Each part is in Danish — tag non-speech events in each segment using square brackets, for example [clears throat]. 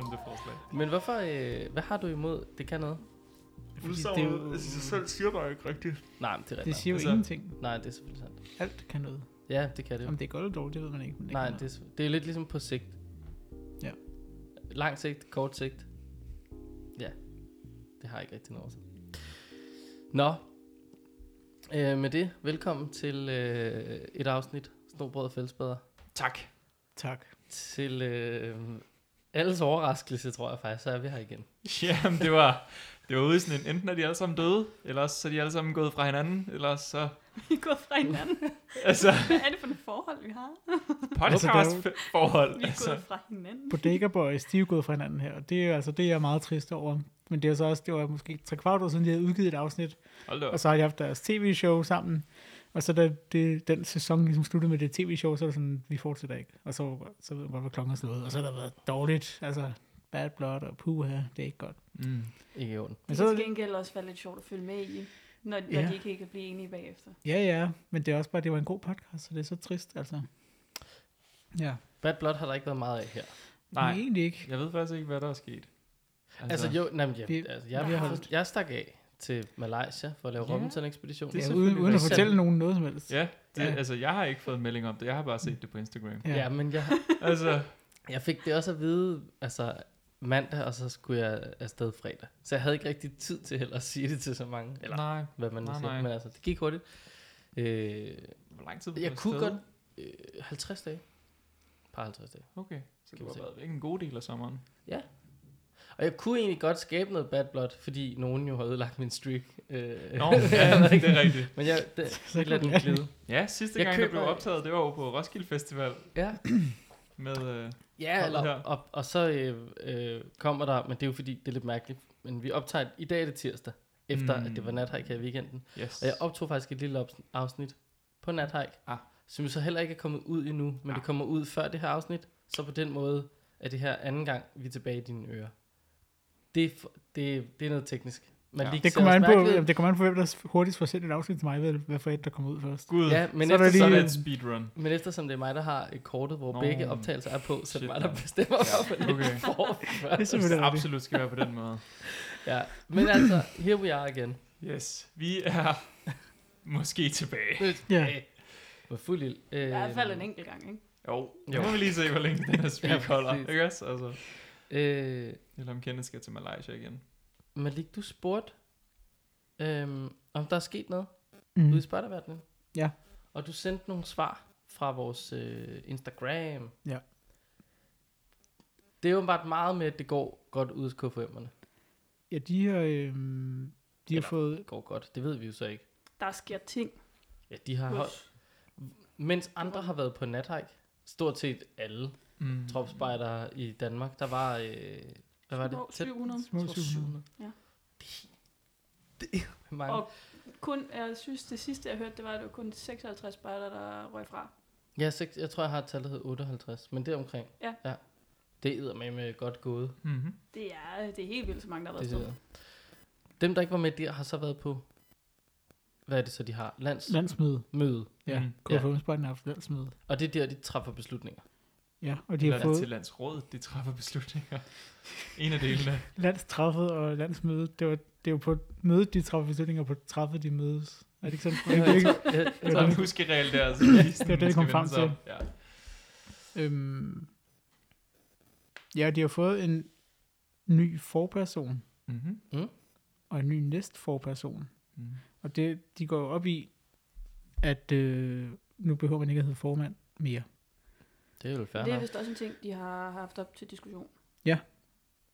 stemme det forslag. Men hvorfor, øh, hvad har du imod, det kan noget? Fordi det er jo- altså, sig selv siger bare ikke rigtigt. Nej, men det er Det rigtigt. siger jo Altså- ingenting. Nej, det er selvfølgelig sandt. Alt kan noget. Ja, det kan det jo. Om det er godt eller dårligt, det ved man ikke. Men det Nej, det er, det er lidt ligesom på sigt. Ja. Lang sigt, kort sigt. Ja, det har ikke rigtig noget så. Nå, øh, med det, velkommen til øh, et afsnit Snobrød og Fællesbader. Tak. Tak. Til øh, alles overraskelse, tror jeg faktisk, så er vi her igen. [laughs] Jamen, det var, det var ude i sådan en, enten er de alle sammen døde, eller også så er de alle sammen gået fra hinanden, eller også så, [laughs] Vi er gået fra hinanden. [laughs] altså, Hvad er det for et forhold, vi har? podcast-forhold. Vi er Altså, gået fra hinanden. Bodega Boys, de er jo gået fra hinanden her, og det er altså, det er jeg meget trist over. Men det er så også, det var måske tre kvart år siden, de havde udgivet et afsnit, hold da op. og så har de haft deres tv-show sammen. Og så da det, den sæson ligesom sluttede med det tv-show, så er det sådan, vi fortsætter ikke. Og så, så ved man hvad klokken er slået. Og så har der været dårligt, altså bad blood og puha, det er ikke godt. Mm. Ikke i orden. Men Det så, kan til gengæld også være lidt sjovt at følge med i, når, når Ja. de ikke kan blive enige bagefter. ja, ja, men det er også bare, det var en god podcast, så det er så trist, altså. Ja, Bad Blood har der ikke været meget af her. Nej, Men egentlig ikke. jeg ved faktisk ikke, hvad der er sket. Altså, altså jo, nej, men, jeg, Vi- altså, jeg, vi har jeg, holdt- jeg stak af til Malaysia for at lave Ja. ja. Robinson-ekspedition. Det er Ja, uden, uden at fortælle nogen noget som helst. Ja, det, Ja. altså, jeg har ikke fået en melding om det. Jeg har bare set det på Instagram. Ja. Ja, men jeg, [laughs] Altså, jeg fik det også at vide, altså mandag, og så skulle jeg afsted fredag. Så jeg havde ikke rigtig tid til heller at sige det til så mange, eller nej. hvad man Nej, siger. nej. Men altså, det gik hurtigt. Øh, Hvor lang tid var jeg kunne afsted? godt øh, 50 dage. Par 50 dage. Okay, så det se. været væk en god del af sommeren. Og jeg kunne egentlig godt skabe noget bad blood, fordi nogen jo har ødelagt min streak. Øh, Nå, [laughs] ja, det er rigtigt. Men jeg, det, [laughs] Så jeg lader den glide. Ja, sidste Jeg gang, der køber- blev optaget, det var jo på Roskilde Festival Ja, [clears throat] med... Øh, Ja, eller, her. og, og så øh, øh, kommer der, men det er jo fordi, det er lidt mærkeligt, men vi optager, i dag er det tirsdag, efter Mm. mm. at det var nathike her i weekenden. yes. Og jeg optog faktisk et lille afsnit på nathike, Ah. som jo så heller ikke er kommet ud endnu, men Ah. det kommer ud før det her afsnit, så på den måde er det her anden gang, vi er tilbage i dine ører. Det er, det, det er noget teknisk. Man Ja. Det kommer, an på, jamen, det kommer an på, hvem der hurtigst får sendt et afsnit til mig, hvad, hvad for et, der kommer ud først. Gud, Ja, men Så er så er det et speedrun. men eftersom det er mig, der har et kortet, hvor Nå, begge optagelser er på, så er det mig, der bestemmer, hvorfor det Okay. får Det er først. Det selvfølgelig rigtigt. absolut skal være på den måde. Ja, men altså, here we are again. Yes, vi er [laughs] måske tilbage. Ja. Med fuld ild. Øh, I hvert fald en enkelt gang, ikke? Jo, nu Jo. må vi lige se, hvor længe den her speak [laughs] Ja, holder. Ikke også? Altså, Øh, eller om Kenneth skal til Malaysia igen. Malik, du spurgte, øhm, om der er sket noget Mm. ude i spejderverdenen. Ja. Og du sendte nogle svar fra vores øh, Instagram. Ja. Det er jo bare meget med, at det går godt ud hos KFM'erne. Ja, de har, øhm, de har Eller- fået... Det går godt, det ved vi jo så ikke. Der sker ting. Ja, de har holdt, mens andre har været på nathike, stort set alle Mm. tropspejdere i Danmark, der var, øh, hvad var det? Tæt- 700. Små Jeg tror 700. Ja. Det, det er mange. Og kun, jeg synes, det sidste, jeg hørte, det var, at det var kun 56 spejder, der røg fra. Ja, seks, jeg tror, jeg har tallet hed 58, men det er omkring. Ja. ja. Det er med med godt gået. Mm-hmm. Det er, det er helt vildt, så mange, der har været stået. Dem, der ikke var med der, har så været på, hvad er det så, de har? Landsmøde. Landsmøde. Ja, Mm. KFM Spejden har haft landsmøde. Og det er der, de træffer beslutninger. Ja, og de har Eller fået til landsrådet, de træffer beslutninger. [laughs] en af delene. landstraffet og landsmødet. Det, var, det er jo på mødet, de træffer beslutninger, på træffet, de mødes. Er det ikke sådan? Jeg, det, er ikke, jeg, Så var en huskeregel der, så lige [laughs] sådan det var det, vi kom frem til. Ja. øhm, ja, de har fået en ny forperson Mm-hmm. og en ny næstforperson. Mm. Og det, de går op i, at øh, nu behøver man ikke at hedde formand mere. Det er jo fair Det er vist også en ting, de har haft op til diskussion. Ja.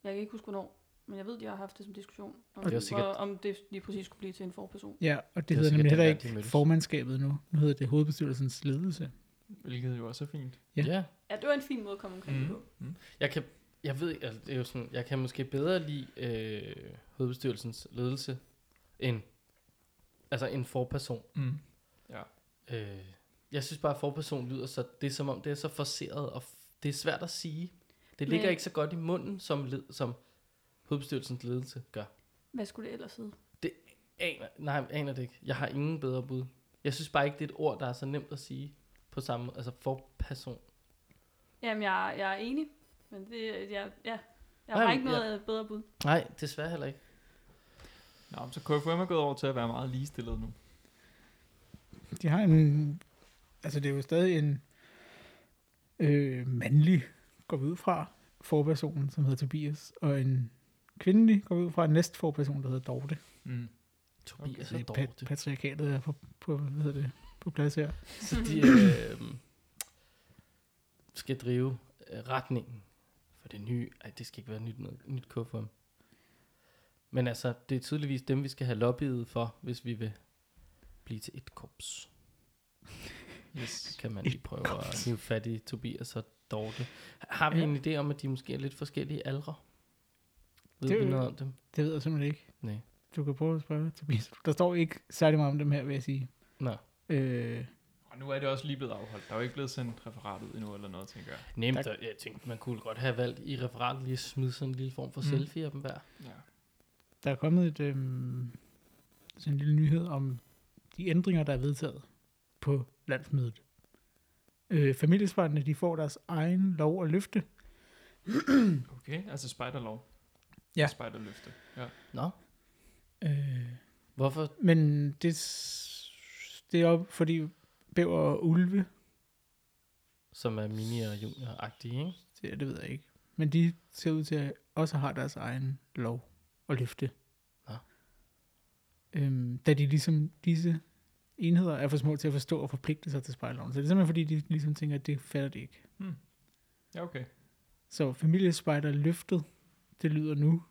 Jeg kan ikke huske, hvornår, men jeg ved, de har haft det som diskussion. Om, Det var sikkert- om det lige præcis skulle blive til en forperson. Ja, og det, Det hedder sikkert nemlig heller dengang, de ikke mødtes. formandskabet nu. Nu hedder det hovedbestyrelsens ledelse. Hvilket jo også er fint. Ja. Ja. ja. Ja, det var en fin måde at komme omkring mm. på. Mm. Jeg kan, jeg ved, altså, det er jo sådan, jeg kan måske bedre lide øh, hovedbestyrelsens ledelse end, altså en forperson. Mm. Øh, jeg synes bare, at forperson lyder så, det er som om, det er så forceret, og f- det er svært at sige. Det ligger Men- ikke så godt i munden, som, led, som hovedbestyrelsens ledelse gør. Hvad skulle det ellers hedde? Aner, nej, jeg aner det ikke. Jeg har ingen bedre bud. Jeg synes bare ikke, det er et ord, der er så nemt at sige på samme måde. Altså forperson. Jamen, jeg, jeg er enig. Men det, jeg, ja, Jeg har Jamen, ikke noget bedre bud. Nej, desværre heller ikke. Nå, så KFM er gået over til at være meget ligestillet nu. De har en... Altså, det er jo stadig en øh, mandlig, går vi ud fra, forperson, som hedder Tobias, og en kvindelig, går vi ud fra, en næst forperson, der hedder Dorte. Mm. Tobias Så og pat- Dorte. patriarkatet er på, på, hvad hedder det, på plads her. Så de [laughs] øh, skal drive øh, retningen for det nye. Ej, det skal ikke være nyt, noget, nyt KFM. Men altså, det er tydeligvis dem, vi skal have lobbyet for, hvis vi vil blive til et korps. Yes. Kan man lige prøve at hive fat i Tobias og Dorte. Har vi Ja. en idé om, at de måske er lidt forskellige aldre? Ved Det- vi noget om dem? Det ved jeg simpelthen ikke. Nej. Du kan prøve at spørge Tobias. Der står ikke særlig meget om dem her, vil jeg sige. Nå. Øh, Og nu er det også lige blevet afholdt. Der er jo ikke blevet sendt referatet endnu eller noget, tænker jeg. Nemt, og jeg tænkte, man kunne godt have valgt i referatet lige at smide sådan en lille form for Mm. mm. selfie af dem hver. Ja. der er kommet et, øh, sådan en lille nyhed om de ændringer, der er vedtaget på landsmødet. Øh, familiesparterne, de får deres egen lov at løfte. Okay, altså spejderlov. Ja. Spejderløfte. Ja. Nå, Øh, hvorfor? men det, det er op, fordi bæver og ulve, Som er mini- og junior-agtige, ikke? det, det ved jeg ikke, men de ser ud til at også have deres egen lov at løfte. Nå. Øhm, da de ligesom, disse enheder er for små til at forstå og forpligte sig til spejloven. Så det er simpelthen fordi, de ligesom tænker, at det fatter de ikke. Ja, okay. Så familiespejder løftet, det lyder nu.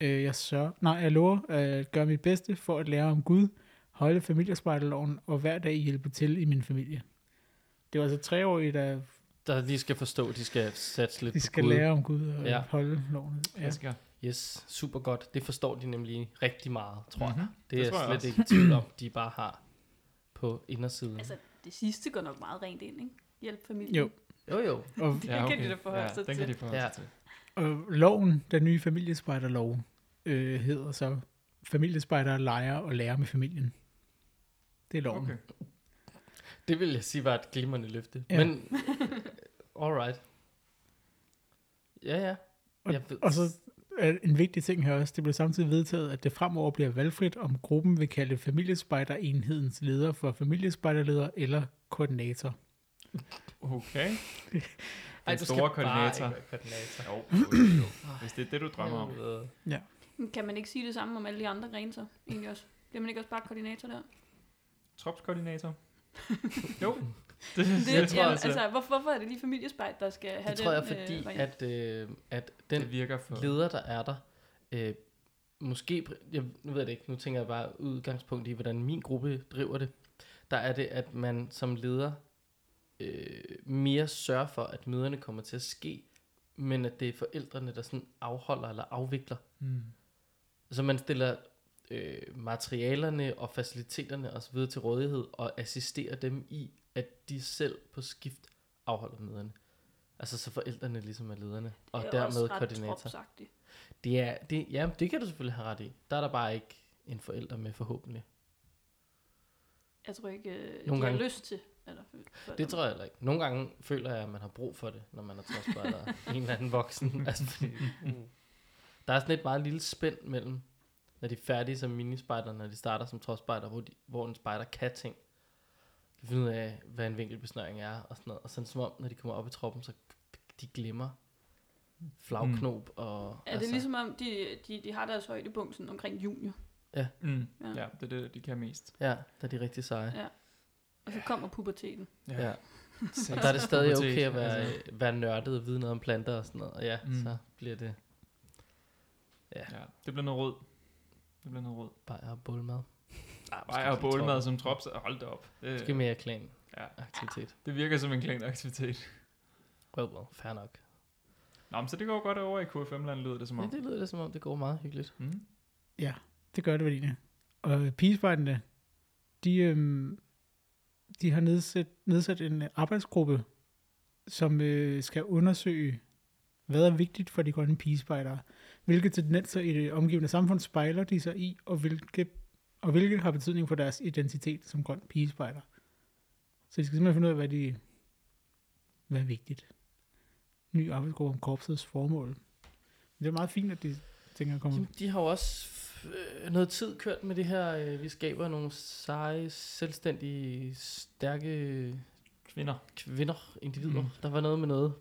Øh, jeg sørger, nej, jeg lover at gøre mit bedste for at lære om Gud, holde familiespejderloven og hver dag hjælpe til i min familie. Det var altså treårige, der Der lige skal forstå, de skal satse lidt de på skal Gud. lære om Gud og Ja. ja. holde loven. Ja. Klassiker. Yes, super godt. Det forstår de nemlig rigtig meget, tror mm-hmm. jeg. Mhm. Det, Det er tror jeg jeg slet også. ikke i tvivl om, de bare har på indersiden. Altså, det sidste går nok meget rent ind, ikke? Hjælp familien. Jo. Jo, jo. Og, Det kan de da forholde ja, sig den kan til. de forholde Ja. sig til. og loven, den nye familiespejderlov, øh, hedder så familiespejder leger og lærer med familien. Det er loven. Okay. Det vil jeg sige var et glimrende løfte. Ja. Men, [laughs] alright. Ja, ja. Og, Jeg ved- og så er en vigtig ting her også, det blev samtidig vedtaget, at det fremover bliver valgfrit, om gruppen vil kalde familiespejderenhedens leder for familiespejderleder eller koordinator. Okay. Ej, Den du store skal koordinator. koordinator. Jo, jo, jo. [clears throat] Hvis det er det, du drømmer om. Helvede. Kan man ikke sige det samme om alle de andre grene så? Egentlig også. Bliver man ikke også bare koordinator der? Tropskoordinator. jo. Det, Det, jeg tror jamen, altså- altså, hvor, hvorfor er det lige familiespejl, der skal have Det tror jeg, fordi øh, at, øh, at den det virker for... leder, der er der, øh, måske, jeg, nu ved jeg det ikke, nu tænker jeg bare udgangspunkt i, hvordan min gruppe driver det, der er det, at man som leder øh, mere sørger for, at møderne kommer til at ske, men at det er forældrene, der sådan afholder eller afvikler. Mm. Så man stiller øh, materialerne og faciliteterne osv. til rådighed og assisterer dem i, at de selv på skift afholder møderne. Altså så forældrene ligesom er lederne, og Det er dermed også ret koordinator. Det er, det, ja, det kan du selvfølgelig have ret i. Der er der bare ikke en forælder med forhåbentlig. Jeg tror ikke, øh, de Nogle har gange- lyst til. Eller, for, Det tror jeg heller ikke. Nogle gange føler jeg, at man har brug for det, når man er trodsspejder [laughs] en eller anden voksen. [laughs] Altså, fordi, der er sådan et meget lille spænd mellem, når de er færdige som minispejder, når de starter som trodsspejder, hvor, de, hvor en spejder kan ting. Kan finde ud af, hvad en vinkelbesnøring er og sådan noget. Og sådan som om, når de kommer op i troppen, så de glemmer flagknop og... Er det altså, ligesom om, de, de, de har deres højdepunkt sådan omkring junior, Mm. Ja. Ja. ja, det er det, de kan mest. Ja, der er de rigtig seje. og så kommer puberteten. Ja. Og der er det stadig okay at være, altså. være nørdet og vide noget om planter og sådan noget. Og ja, Mm. mm. så bliver det Ja, det bliver noget råd. Det bliver noget råd. bajer og bålmad. Ah, Bare og bålmad som trop, så hold da op. Det, Måske mere klan ja, aktivitet. det virker som en klanaktivitet. Well, well, fair nok. Nå, men så det går godt over i KFM-land, lyder det som Ja, om. det lyder det som om, det går meget hyggeligt. Mm. Ja, det gør det vel egentlig. Og pigespejderne, de, øhm, de har nedsat, nedsat en arbejdsgruppe, som øh, skal undersøge, hvad er vigtigt for de grønne pigespejdere, hvilke tendenser i det omgivende samfund spejler de sig i, og hvilke, og hvilke har betydning for deres identitet som grøn pigespejder. Så de skal simpelthen finde ud af, hvad, de, hvad er vigtigt. Ny arbejdsgruppe om korpsets formål. Det er meget fint, at de ting er kommet. Jamen, de har jo også øh, noget tid kørt med det her, øh, vi skaber nogle seje, selvstændige, stærke Kvinder. kvinder, individer. Mm. Der var noget med noget.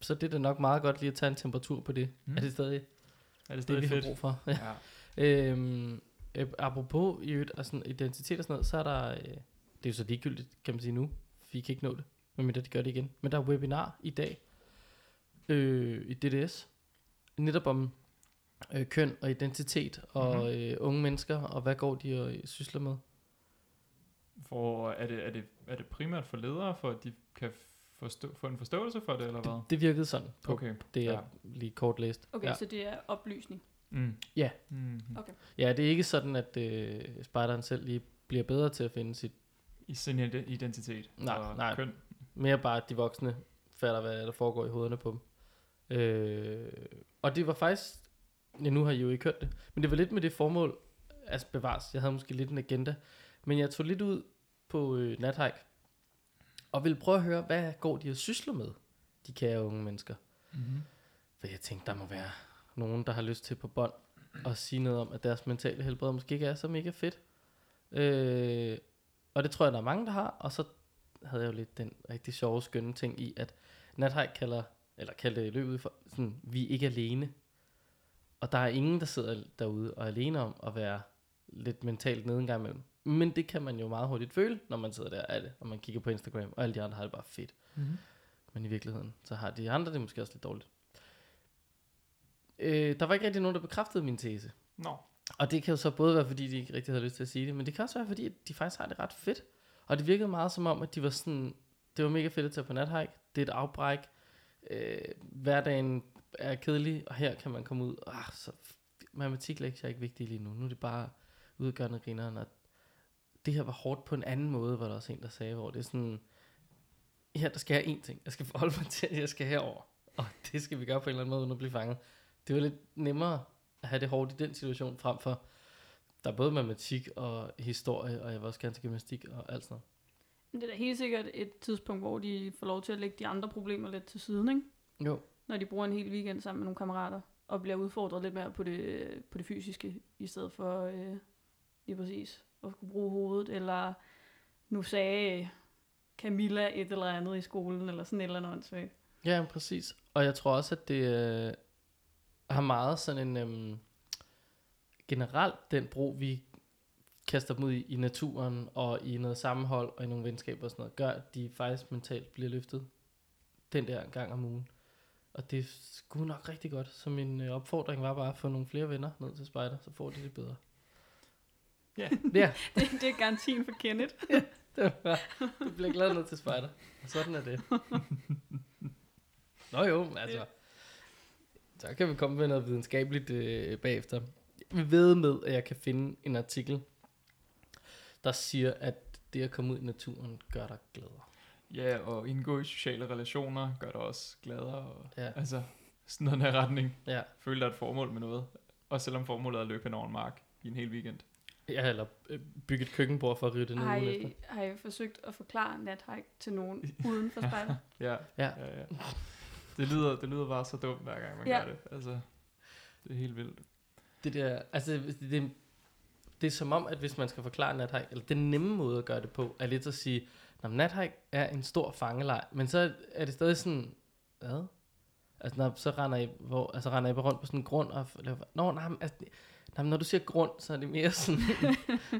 Så det er da nok meget godt lige at tage en temperatur på det. Mm. Er det stadig Er det det, stadig vi har fedt? brug for? [laughs] Ja. Øhm, øh, apropos i øvrigt, altså identitet og sådan noget, så er der, øh, det er jo så ligegyldigt, kan man sige nu, vi kan ikke nå det, medmindre de gør det igen, men der er webinar i dag øh, i DDS, netop om øh, køn og identitet og Mhm. mm-hmm. øh, unge mennesker, og hvad går de og øh, sysler med. For, er, det, er, det, er det primært for ledere, for at de kan forstå, få en forståelse for det, eller hvad? Det, det virkede sådan på Okay. det, jeg Ja. lige kort læst. Okay, ja. så det er oplysning. Mm. Ja. Mm. Okay. ja, det er ikke sådan, at øh, spejderen selv lige bliver bedre til at finde sit I sin ide- identitet Nej, og nej. køn. Mere bare, at de voksne fatter, hvad der foregår i hovederne på dem. Øh, og det var faktisk, ja, nu har I jo ikke hørt det, men det var lidt med det formål, altså bevares, jeg havde måske lidt en agenda, men jeg tog lidt ud på øh, nathike, og ville prøve at høre, hvad går de og sysler med, de kære unge mennesker. Mm-hmm. For jeg tænkte, der må være nogen, der har lyst til på bånd at sige noget om, at deres mentale helbred måske ikke er så mega fedt. Øh, og det tror jeg, der er mange, der har. Og så havde jeg jo lidt den rigtig sjove, skønne ting i, at Nathike kalder, eller kaldte det løbet for, sådan, vi er ikke alene. Og der er ingen, der sidder derude og er alene om at være lidt mentalt nede en gang imellem. Men det kan man jo meget hurtigt føle, når man sidder der det, og man kigger på Instagram, og alle de andre har det bare fedt. Mm-hmm. Men i virkeligheden, så har de andre det måske også lidt dårligt. Øh, der var ikke rigtig nogen, der bekræftede min tese. Nå. Og det kan jo så både være, fordi de ikke rigtig havde lyst til at sige det, men det kan også være, fordi at de faktisk har det ret fedt. Og det virkede meget som om, at de var sådan, det var mega fedt at tage på nathike. Det er et afbræk. Øh, hverdagen er kedelig, og her kan man komme ud. Ah, så matematiklektier er ikke vigtige lige nu. Nu er det bare udgørende grineren. Og det her var hårdt på en anden måde, var der også en, der sagde, hvor det er sådan, her der skal jeg én ting. Jeg skal forholde mig til, at jeg skal herover. Og det skal vi gøre på en eller anden måde, uden at blive fanget. Det var lidt nemmere at have det hårdt i den situation, frem for, der er både matematik og historie, og jeg vil også gerne til gymnastik og alt sådan noget. Men det er da helt sikkert et tidspunkt, hvor de får lov til at lægge de andre problemer lidt til siden, ikke? Jo. Når de bruger en hel weekend sammen med nogle kammerater, og bliver udfordret lidt mere på det, på det fysiske, i stedet for øh, lige præcis at skulle bruge hovedet, eller nu sagde Camilla et eller andet i skolen, eller sådan et eller andet åndssvagt. Ja, præcis. Og jeg tror også, at det øh, har meget sådan en... Øhm, generelt den brug, vi kaster dem ud i, i naturen, og i noget sammenhold, og i nogle venskaber og sådan noget, gør, at de faktisk mentalt bliver løftet den der gang om ugen. Og det sgu nok rigtig godt. Så min øh, opfordring var bare at få nogle flere venner ned til spejder, så får de det bedre. Ja. Ja, [laughs] Det, det er garantien for Kenneth. [laughs] det, var, det bliver glad ned til spejder. Og sådan er det. [laughs] Nå jo, altså. Så kan vi komme med noget videnskabeligt øh, bagefter. Jeg ved med, at jeg kan finde en artikel, der siger, at det at komme ud i naturen gør dig gladere. Ja, og indgå i sociale relationer gør dig også gladere. Og, Ja. Altså, sådan noget der retning. Ja, Føler der er et formål med noget. Også selvom formålet er at løbe hen over en mark i en hel weekend. ja eller øh, bygge et køkkenbord for at rive det ned Har. I, har I forsøgt at forklare nathike til nogen [laughs] uden for spejder? Ja, Ja. ja, ja. Det lyder, det lyder bare så dumt, hver gang man Ja. gør det. Altså, det er helt vildt. Det der, altså det, det, det er som om, at hvis man skal forklare nathike, eller den nemme måde at gøre det på, er lidt at sige, at nathike er en stor fangelej, men så er det stadig sådan, hvad? Altså, når, så render I, hvor, altså, render I bare rundt på sådan en grund, og laver, nå, nej, altså, nej, men når du siger grund, så er det mere sådan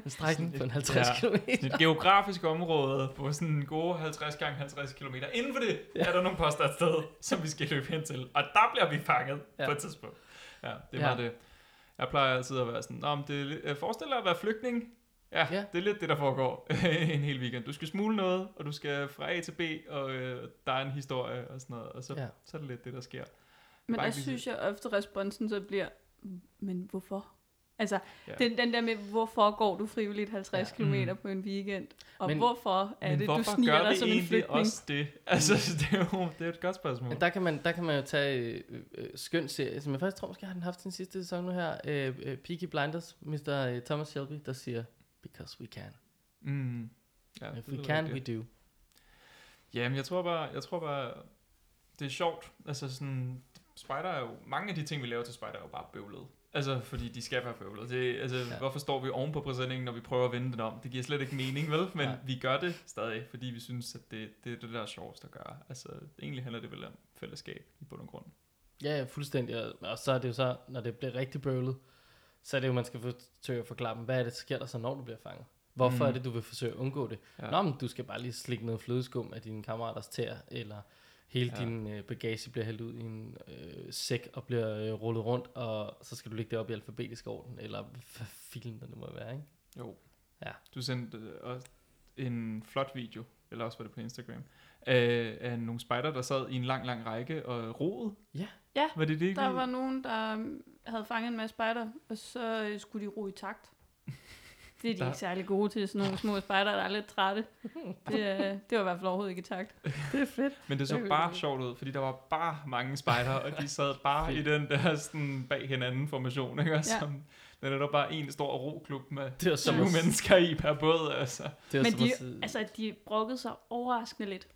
en [laughs] strækning på en 50 Ja. km. Et geografisk område på sådan en gode 50 gange 50 km. Inden for det ja. er der nogle poster et sted, som vi skal løbe hen til. Og der bliver vi fanget Ja. på et tidspunkt. Ja, det Ja. var det. Jeg plejer altid at være sådan, Nå, men det er, forestil dig at være flygtning. Ja, Ja. det er lidt det, der foregår [laughs] en hel weekend. Du skal smule noget, og du skal fra A til B, og øh, der er en historie og sådan noget. Og så, Ja. så er det lidt det, der sker. Men der synes jeg ofte, responsen så bliver, men hvorfor? Altså, Ja. den, den der med, hvorfor går du frivilligt 50 Ja. km Mm. på en weekend? Og Men- hvorfor er Men det, du hvorfor sniger gør dig som en flygtning? også det? Altså, [laughs] det er jo det er et godt spørgsmål. Men der kan man, der kan man jo tage øh, øh, skøn serie, som jeg faktisk tror, måske har den haft sin sidste sæson nu her, øh, øh, Peaky Blinders, Mr. øh, Thomas Shelby, der siger, because we can. Mm. Ja, If det we can, rigtigt. we do. Jamen, jeg tror bare, jeg tror bare, det er sjovt. Altså sådan, spider er jo, mange af de ting, vi laver til spider, er jo bare bøvlet. Altså, fordi de skal være bøvlet. Det, altså, Ja. hvorfor står vi oven på præsendingen, når vi prøver at vende den om? Det giver slet ikke mening, vel? Men ja. vi gør det stadig, fordi vi synes, at det, det er det, der er sjovest at gøre. Altså, egentlig handler det vel om fællesskab i bund og grund. Ja, ja, fuldstændig. Og- så er det jo så, når det bliver rigtig bøvlet, så er det jo, man skal forsøge at forklare dem, hvad er det, der sker der så, når du bliver fanget? Hvorfor mm. Er det, du vil forsøge at undgå det? Ja. Nå, men du skal bare lige slikke noget flødeskum af dine kammeraters tæer, eller hele ja. Din øh, bagage bliver hældt ud i en øh, sæk og bliver øh, rullet rundt, og så skal du lægge det op i alfabetisk orden, eller hvad filen der nu må være, ikke? Jo. Ja. Du sendte øh, også en flot video, eller også var det på Instagram, af, af nogle spejder, der sad i en lang, lang række og roede. Ja. Ja, Var det det? Der var nogen, der havde fanget en masse spejder, og så øh, skulle de ro i takt. Det er de Der- ikke særlig gode til, sådan nogle små spejder, der er lidt trætte. Det, øh, det var i hvert fald overhovedet ikke i takt. [laughs] Det er fedt. Men det Det så kan bare sjovt ud, fordi der var bare mange spejder, og de sad bare i den der sådan bag hinanden formation, ikke? Og Ja. Som, den er der bare en stor roklub med Det var som 20 at, mennesker i per båd, altså. det var Men de, at altså, de brokkede sig overraskende lidt.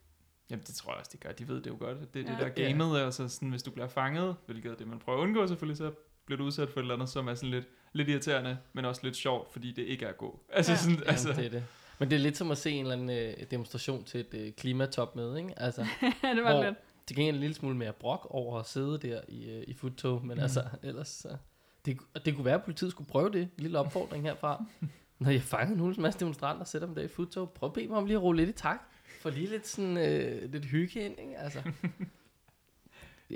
Jamen, det tror jeg også, de gør. De ved det jo godt. Det er Ja. det der gamet, altså sådan, hvis du bliver fanget, hvilket er det, man prøver at undgå selvfølgelig, så bliver du udsat for et eller andet, som er sådan lidt, lidt irriterende, men også lidt sjovt, fordi det ikke er at gå. Altså Ja. sådan, Jamen, altså, det er det. Men det er lidt som at se en eller anden øh, demonstration til et øh, klimatopmøde, ikke? Altså, [laughs] det var Hvor- lidt. til gengæld en lille smule mere brok over at sidde der i, øh, i futtog, men mm. altså, ellers så... Det, det kunne være, at politiet skulle prøve det. En lille opfordring herfra. [laughs] Når jeg fanger nogle masse demonstranter og sætter dem der i futtog, prøv at bede mig om lige at rulle lidt i takt. For lige lidt sådan, øh, lidt hygge ind, ikke? Altså. [laughs]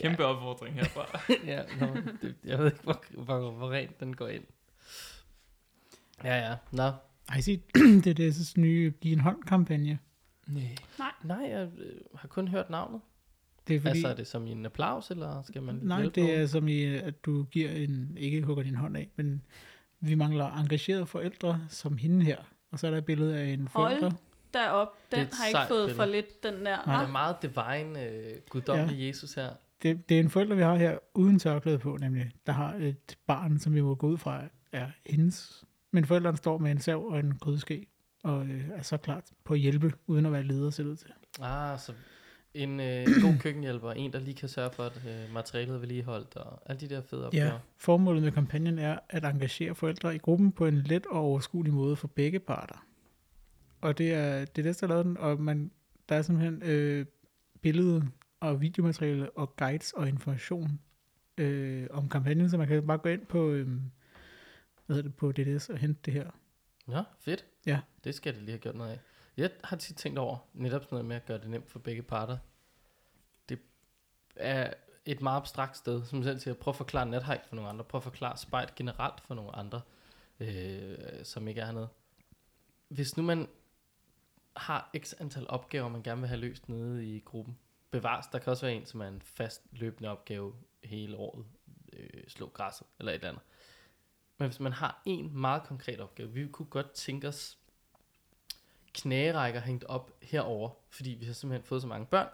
kæmpe opfordring herfra. [laughs] ja, nå, det, jeg ved ikke, hvor, hvor, hvor rent den går ind. Ja, ja. Nå, Har I set det er DS's nye Giv en hånd-kampagne? Nej. nej, jeg øh, har kun hørt navnet. Det er fordi, Altså, er det som i en applaus, eller skal man nej, det er nogen? som i, at du giver en, ikke hugger din hånd af, men vi mangler engagerede forældre som hende her. Og så er der et billede af en Hold forælder. Derop, Det er den har ikke fået billede. for lidt, den der. Nej. Nej. er meget divine, øh, guddommelig ja. Jesus her. Det, det er en forælder, vi har her uden tørklæde på, nemlig. Der har et barn, som vi må gå ud fra, er hendes. Men forældrene står med en sav og en grydeske, og øh, er så klart på at hjælpe, uden at være leder, det ud til. Ah, så en øh, god køkkenhjælper, en der lige kan sørge for, at øh, materialet er vedligeholdt, og alle de der fede opgaver. Ja, formålet med kampagnen er at engagere forældre i gruppen på en let og overskuelig måde for begge parter. Og det er det, er der lavede den, og man, der er simpelthen øh, billede og videomateriale og guides og information øh, om kampagnen, så man kan bare gå ind på, øh, hvad hedder det, på DDS og hente det her. Ja, fedt. Ja. Det skal det lige have gjort noget af. Jeg har tit tænkt over netop sådan noget med at gøre det nemt for begge parter. Det er et meget abstrakt sted, som selv siger, prøv at forklare nathike for nogle andre, prøv at forklare spejt generelt for nogle andre, øh, som ikke er noget. Hvis nu man har x antal opgaver, man gerne vil have løst nede i gruppen, bevares, der kan også være en, som er en fast løbende opgave hele året, øh, slå græsset eller et eller andet. Men hvis man har en meget konkret opgave, vi kunne godt tænke os knærækker hængt op herover, fordi vi har simpelthen fået så mange børn,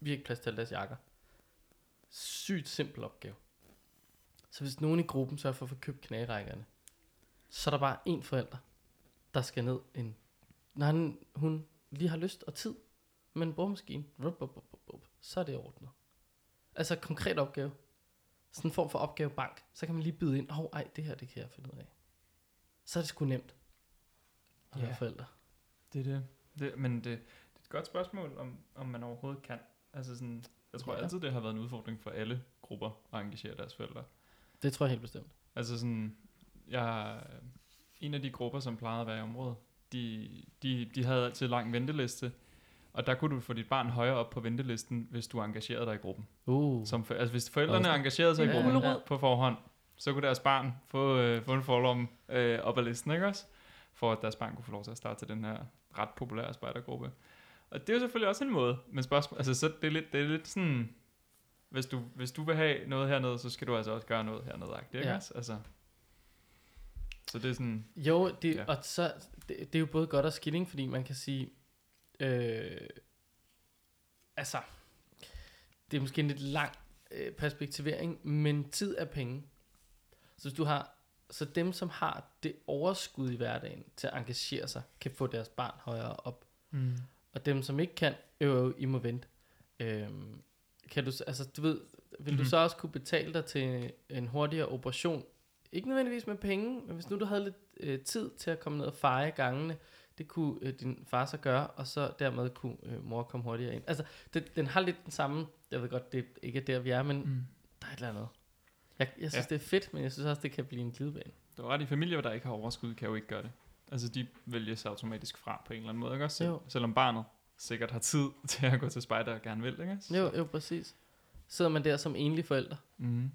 vi har ikke plads til alle deres jakker. Sygt simpel opgave. Så hvis nogen i gruppen sørger for at få købt knærækkerne, så er der bare en forælder, der skal ned en, når han, hun lige har lyst og tid med en boremaskine, rup, rup, rup, rup, så er det ordnet. Altså konkret opgave. Sådan en form for opgavebank. Så kan man lige byde ind, åh, oh, ej, det her, det kan jeg finde ud af. Så er det sgu nemt. At Ja. forældre. Det er det. det men det, det er et godt spørgsmål, om, om man overhovedet kan. Altså sådan, jeg tror Ja. altid, det har været en udfordring for alle grupper at engagere deres forældre. Det tror jeg helt bestemt. Altså sådan, jeg, en af de grupper, som plejede at være i området, de, de, de havde altid lang venteliste, og der kunne du få dit barn højere op på ventelisten, hvis du engagerede dig i gruppen. Uh. Som for, altså hvis forældrene engagerede sig i En gruppen gulerod. på forhånd, så kunne deres barn få, øh, få en forlom øh, op ad listen, ikke også? For at deres barn kunne få lov til at starte til den her ret populære spejdergruppe. Og det er jo selvfølgelig også en måde, men spørgsmål, altså så det er lidt, det er lidt sådan, hvis du, hvis du vil have noget hernede, så skal du altså også gøre noget hernede, ikke Ja. også? Altså, så det er sådan, Jo, det, Ja. ja. og så, det, det er jo både godt og skilling, fordi man kan sige, øh, altså, det er måske en lidt lang øh, perspektivering, men tid er penge. Så hvis du har, så dem, som har det overskud i hverdagen til at engagere sig, kan få deres barn højere op. mm. Og dem, som ikke kan, jo, I må vente. Øhm, kan du, altså du ved, vil du Mhm. så også kunne betale dig til en hurtigere operation? Ikke nødvendigvis med penge, men hvis nu du havde lidt øh, tid til at komme ned og feje gangene, det kunne øh, din far så gøre, og så dermed kunne øh, mor komme hurtigere ind. Altså, det, den har lidt den samme, jeg ved godt, det ikke er der, vi er, men Mm. der er et eller andet. Jeg, jeg synes, Ja. det er fedt, men jeg synes også, det kan blive en glidebane. Det var ret i familier, der ikke har overskud, kan jo ikke gøre det. Altså, de vælger sig automatisk fra på en eller anden måde, ikke også? Jo. Selvom barnet sikkert har tid [laughs] til at gå til spejder og gerne vil, ikke også? Jo, jo, præcis. Sidder man der som enlig forælder, Mm.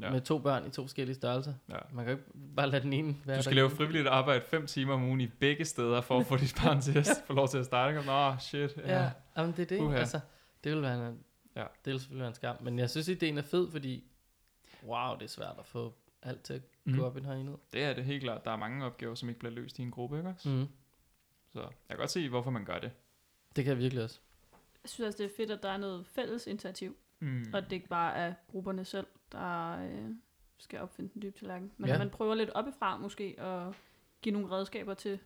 Ja. Ja. med to børn i to forskellige størrelser. ja. Man kan jo ikke bare lade den ene være Du skal lave frivilligt arbejde 5 timer om ugen i begge steder, for at få dit barn til at [laughs] få lov til at starte. Nå, shit. Ja. Ja, jamen det er det. Uha. Altså, det vil være en, Ja. ja. det vil selvfølgelig være en skam. Men jeg synes, ideen er fed, fordi wow, det er svært at få alt til at Mm. gå op i den her enhed. Det er det helt klart. Der er mange opgaver, som ikke bliver løst i en gruppe, ikke også? Mm. Så jeg kan godt se, hvorfor man gør det. Det kan jeg virkelig også. Jeg synes også, det er fedt, at der er noget fælles initiativ, Mm. og det ikke bare er grupperne selv, der øh, skal opfinde den dybe tallerken. Men Ja. man prøver lidt oppefra måske, at give nogle redskaber til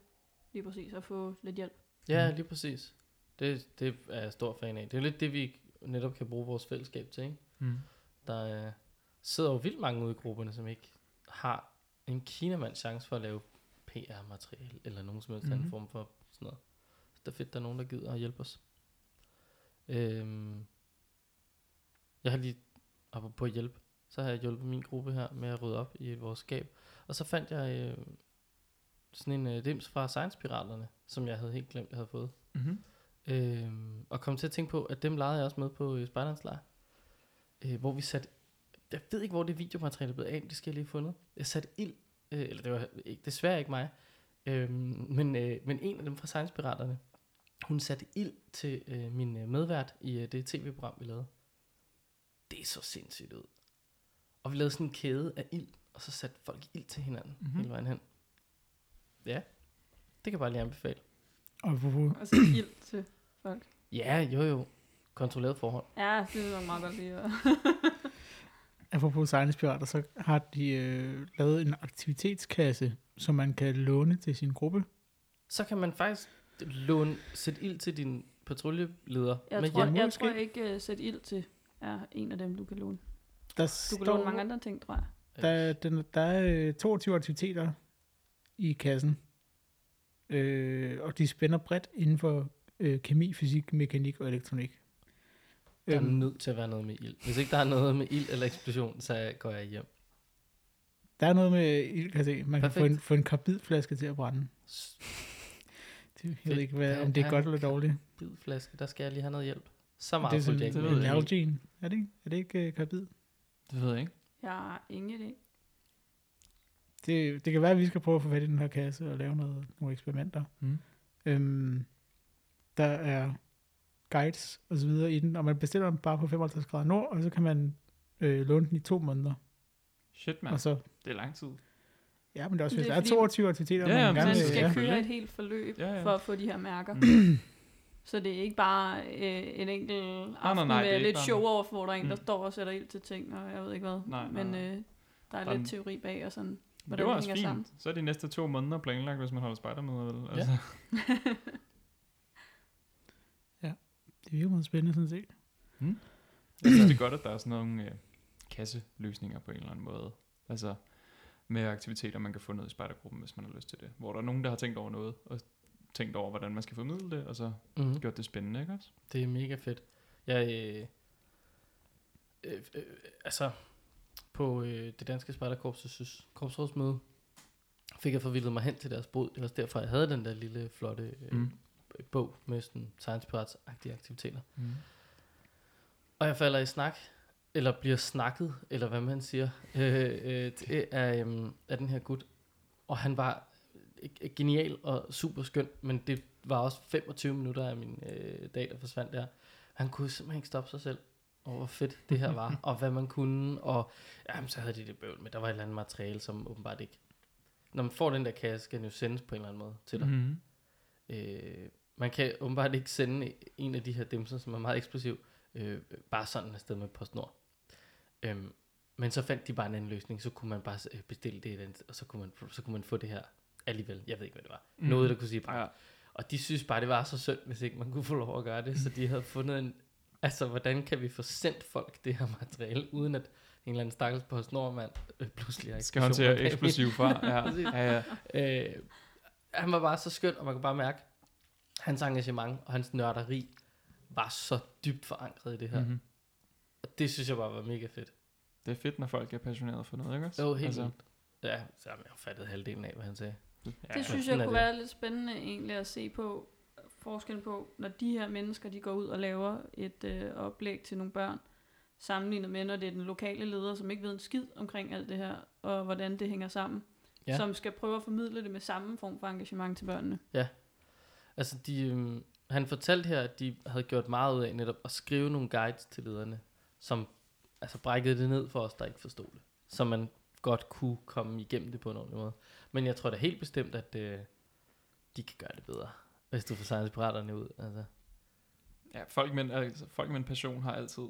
lige præcis at få lidt hjælp. Ja, Mm. lige præcis. Det, det er jeg stor fan af. Det er lidt det, vi netop kan bruge vores fællesskab til. Ikke? Mm. Der øh, sidder jo vildt mange ude i grupperne, som ikke har en kinamands chance for at lave PR-materiale, eller nogen som helst mm-hmm. anden Mhm. form for sådan noget. Så det er fedt, der er nogen, der gider at hjælpe os. Øhm, jeg har lige, på at hjælpe, så har jeg hjulpet min gruppe her med at rydde op i vores skab. Og så fandt jeg øh, sådan en øh, dims fra Science Piraterne, som jeg havde helt glemt, jeg havde fået. Mm-hmm. Øhm, og kom til at tænke på, at dem legede jeg også med på øh, Spejderens Lejr. Øh, hvor vi satte, jeg ved ikke, hvor det videomateriale er blevet af, det skal jeg lige have fundet. Jeg satte ild, øh, eller det var ikke, desværre ikke mig, øhm, men, øh, men en af dem fra Science Piraterne, hun satte ild til øh, min øh, medvært i øh, det tv-program, vi lavede. Det så sindssygt ud. Og vi lavede sådan en kæde af ild, og så satte folk ild til hinanden Mhm. mm-hmm. hele vejen hen. Ja, det kan jeg bare lige anbefale. Og apropos, Og så [clears throat] ild til folk. Ja, jo jo. Kontrolleret forhold. Ja, det er meget godt lige. [laughs] apropos Science Pirater, så har de øh, lavet en aktivitetskasse, som man kan låne til sin gruppe. Så kan man faktisk låne, sætte ild til din patruljeleder Jeg med tror, hjælp. jeg måske. tror ikke, uh, sæt ild til er en af dem, du kan låne. Der Du kan låne mange andre ting, tror jeg. Der, den, der er øh, 22 aktiviteter i kassen, øh, og de spænder bredt inden for øh, kemi, fysik, mekanik og elektronik. Der er Øhm, nødt til at være noget med ild. Hvis ikke der er noget med ild eller eksplosion, så går jeg hjem. der er noget med ild, kan jeg se. Man kan få Perfekt. en, få en karbidflaske til at brænde. Det, jeg ved ikke, hvad, om det er godt eller dårligt. Bidflaske, der skal jeg lige have noget hjælp. Så meget det er sådan det med ved en. Nalgene. Er det ikke, er det ikke uh, karbid? Det ved jeg ikke. Jeg har ingen idé. Det, det kan være, at vi skal prøve at få fat i den her kasse og lave noget, nogle eksperimenter. Mm. Øhm, der er guides og så videre i den, og man bestiller den bare på 55 grader nord, og så kan man øh, låne den i to måneder. Shit, Ja. mand. Og så, Det er lang tid. ja, men det er også, Det hvis er der er fordi- 22 aktiviteter, Ja, man ja, gerne Man det skal ja. køre et helt forløb Ja, ja. for at få de her mærker. [clears throat] [clears throat] Så det er ikke bare øh, en enkelt aften nej, nej, det er med lidt bare- showoverfordring, der Mm. står og sætter ild til ting, og jeg ved ikke hvad. Nej, nej, Men nej. øh, der er Der er lidt en- teori bag og sådan. Hvordan det var det også hænger fint. sammen. Så er de næste to måneder planlagt, hvis man holder spejdermøder, vel? Ja. Altså, [laughs] Det virker meget spændende, sådan set. jeg synes, det er godt, at der er sådan nogle øh, kasseløsninger på en eller anden måde. Altså med aktiviteter, man kan få noget i spejdergruppen, hvis man har lyst til det. Hvor der er nogen, der har tænkt over noget, og tænkt over, hvordan man skal formidle det, og så Mm-hmm. gjort det spændende, ikke også? Det er mega fedt. Jeg, øh, øh, øh, altså, på øh, det danske spejderkorps' korpsrådsmøde, fik jeg forvildet mig hen til deres bod. Det var også derfor, jeg havde den der lille, flotte øh, Mm. mm. bog med sådan science pirats-agtige aktiviteter. Mm. Og jeg falder i snak, eller bliver snakket, eller hvad man siger, [laughs] øh, øh, det er, øh, af den her gut. Og han var genial og super skøn, men det var også 25 minutter af min øh, dag, der forsvandt der. Han kunne simpelthen ikke stoppe sig selv, og hvor fedt det her var, [laughs] og hvad man kunne, og jamen, så havde de det bøvl med, der var et eller andet materiale, som åbenbart ikke... Når man får den der kasse, skal den jo sendes på en eller anden måde til dig. Mm. Øh, man kan åbenbart ikke sende en af de her dimser, som er meget eksplosiv, øh, bare sådan afsted med PostNord. Øhm, men så fandt de bare en anden løsning, så kunne man bare øh, bestille det, og så kunne, man, så kunne man få det her alligevel. Jeg ved ikke, hvad det var. Mm. Noget, der kunne sige bare. Ja. Og de synes bare, det var så synd, hvis ikke man kunne få lov at gøre det, så de havde fundet en Altså, hvordan kan vi få sendt folk det her materiale, uden at en eller anden stakkels på Nordmand øh, pludselig har Skal håndtere eksplosioner bag- eksplosiv far. [laughs] Ja, ja, ja. Øh, han var bare så skøn, og man kan bare mærke, hans engagement og hans nørderi var så dybt forankret i det her. Mm-hmm. Og det synes jeg bare var mega fedt. Det er fedt, når folk er passionerede for noget, ikke også? Jo, helt altså. Ja, så jeg fattede halvdelen af, hvad han sagde. Ja, Det synes jeg kunne det. være lidt spændende egentlig at se på forskellen på, når de her mennesker de går ud og laver et øh, oplæg til nogle børn, sammenlignet med, når det er den lokale leder, som ikke ved en skid omkring alt det her, og hvordan det hænger sammen, Ja. ja. som skal prøve at formidle det med samme form for engagement til børnene. Altså, de, øhm, han fortalte her, at de havde gjort meget ud af netop at skrive nogle guides til lederne, som altså brækkede det ned for os, der ikke forstod det. Så man godt kunne komme igennem det på en ordentlig måde. Men jeg tror da helt bestemt, at øh, de kan gøre det bedre, hvis du får science piraterne ud. Altså. Ja, folk med, en- altså, folk med en passion har altid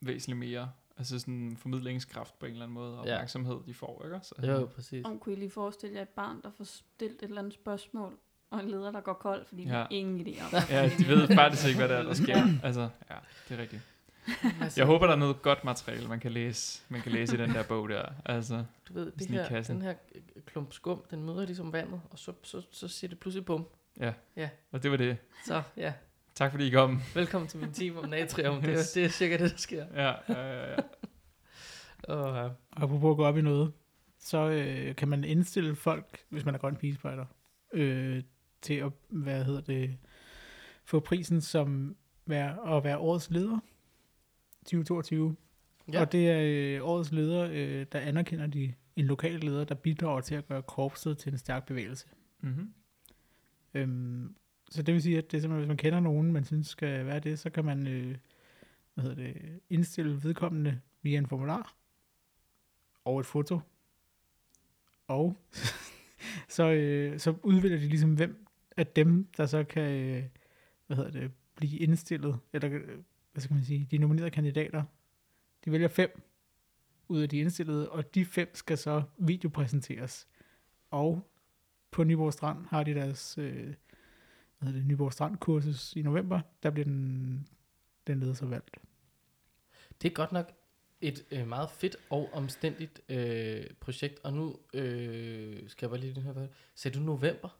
væsentligt mere altså sådan formidlingskraft på en eller anden måde, og Ja. opmærksomhed, de får, ikke også? Jo, Altså, jo, præcis. Og kunne I lige forestille jer et barn, der får stillet et eller andet spørgsmål, og en leder, der går kold, fordi ja. de Ja. har ingen idé om [laughs] Ja, de ved faktisk ikke, hvad der er, der sker. [laughs] Altså, ja, det er rigtigt. Altså, Jeg håber, der er noget godt materiale, man kan læse, man kan læse i den der bog der. Altså, du ved, det her, den her øh, klump skum, den møder ligesom vandet, og så, så, så siger det pludselig bum. og det var det. Så ja, Tak fordi I kom. velkommen til min team om natrium. [laughs] Det, er- det er cirka det, der sker. Ja, ja, ja, ja. Oh, [laughs] ja. Og apropos at gå op i noget, så øh, kan man indstille folk, hvis man er grøn pigespejder, øh, til at, hvad hedder det, få prisen som være, at være årets leder 2022. Ja. Og det er øh, årets leder, øh, der anerkender de en lokal leder, der bidrager til at gøre korpset til en stærk bevægelse. Mm-hmm. Øhm, så det vil sige, at det er simpelthen, hvis man kender nogen, man synes skal være det, så kan man øh, hvad hedder det, indstille vedkommende via en formular og et foto. Og [laughs] så, øh, så udvælger de ligesom, hvem af dem, der så kan øh, hvad hedder det, blive indstillet, eller hvad skal man sige, de nominerede kandidater. De vælger fem ud af de indstillede, og de fem skal så videopræsenteres. Og på Nyborg Strand har de deres øh, hvad hedder det, Nyborg Strand kursus i november. Der bliver den, den leder så valgt. Det er godt nok et øh, meget fedt og omstændigt øh, projekt. Og nu øh, skal jeg bare lige den her. Sagde du november?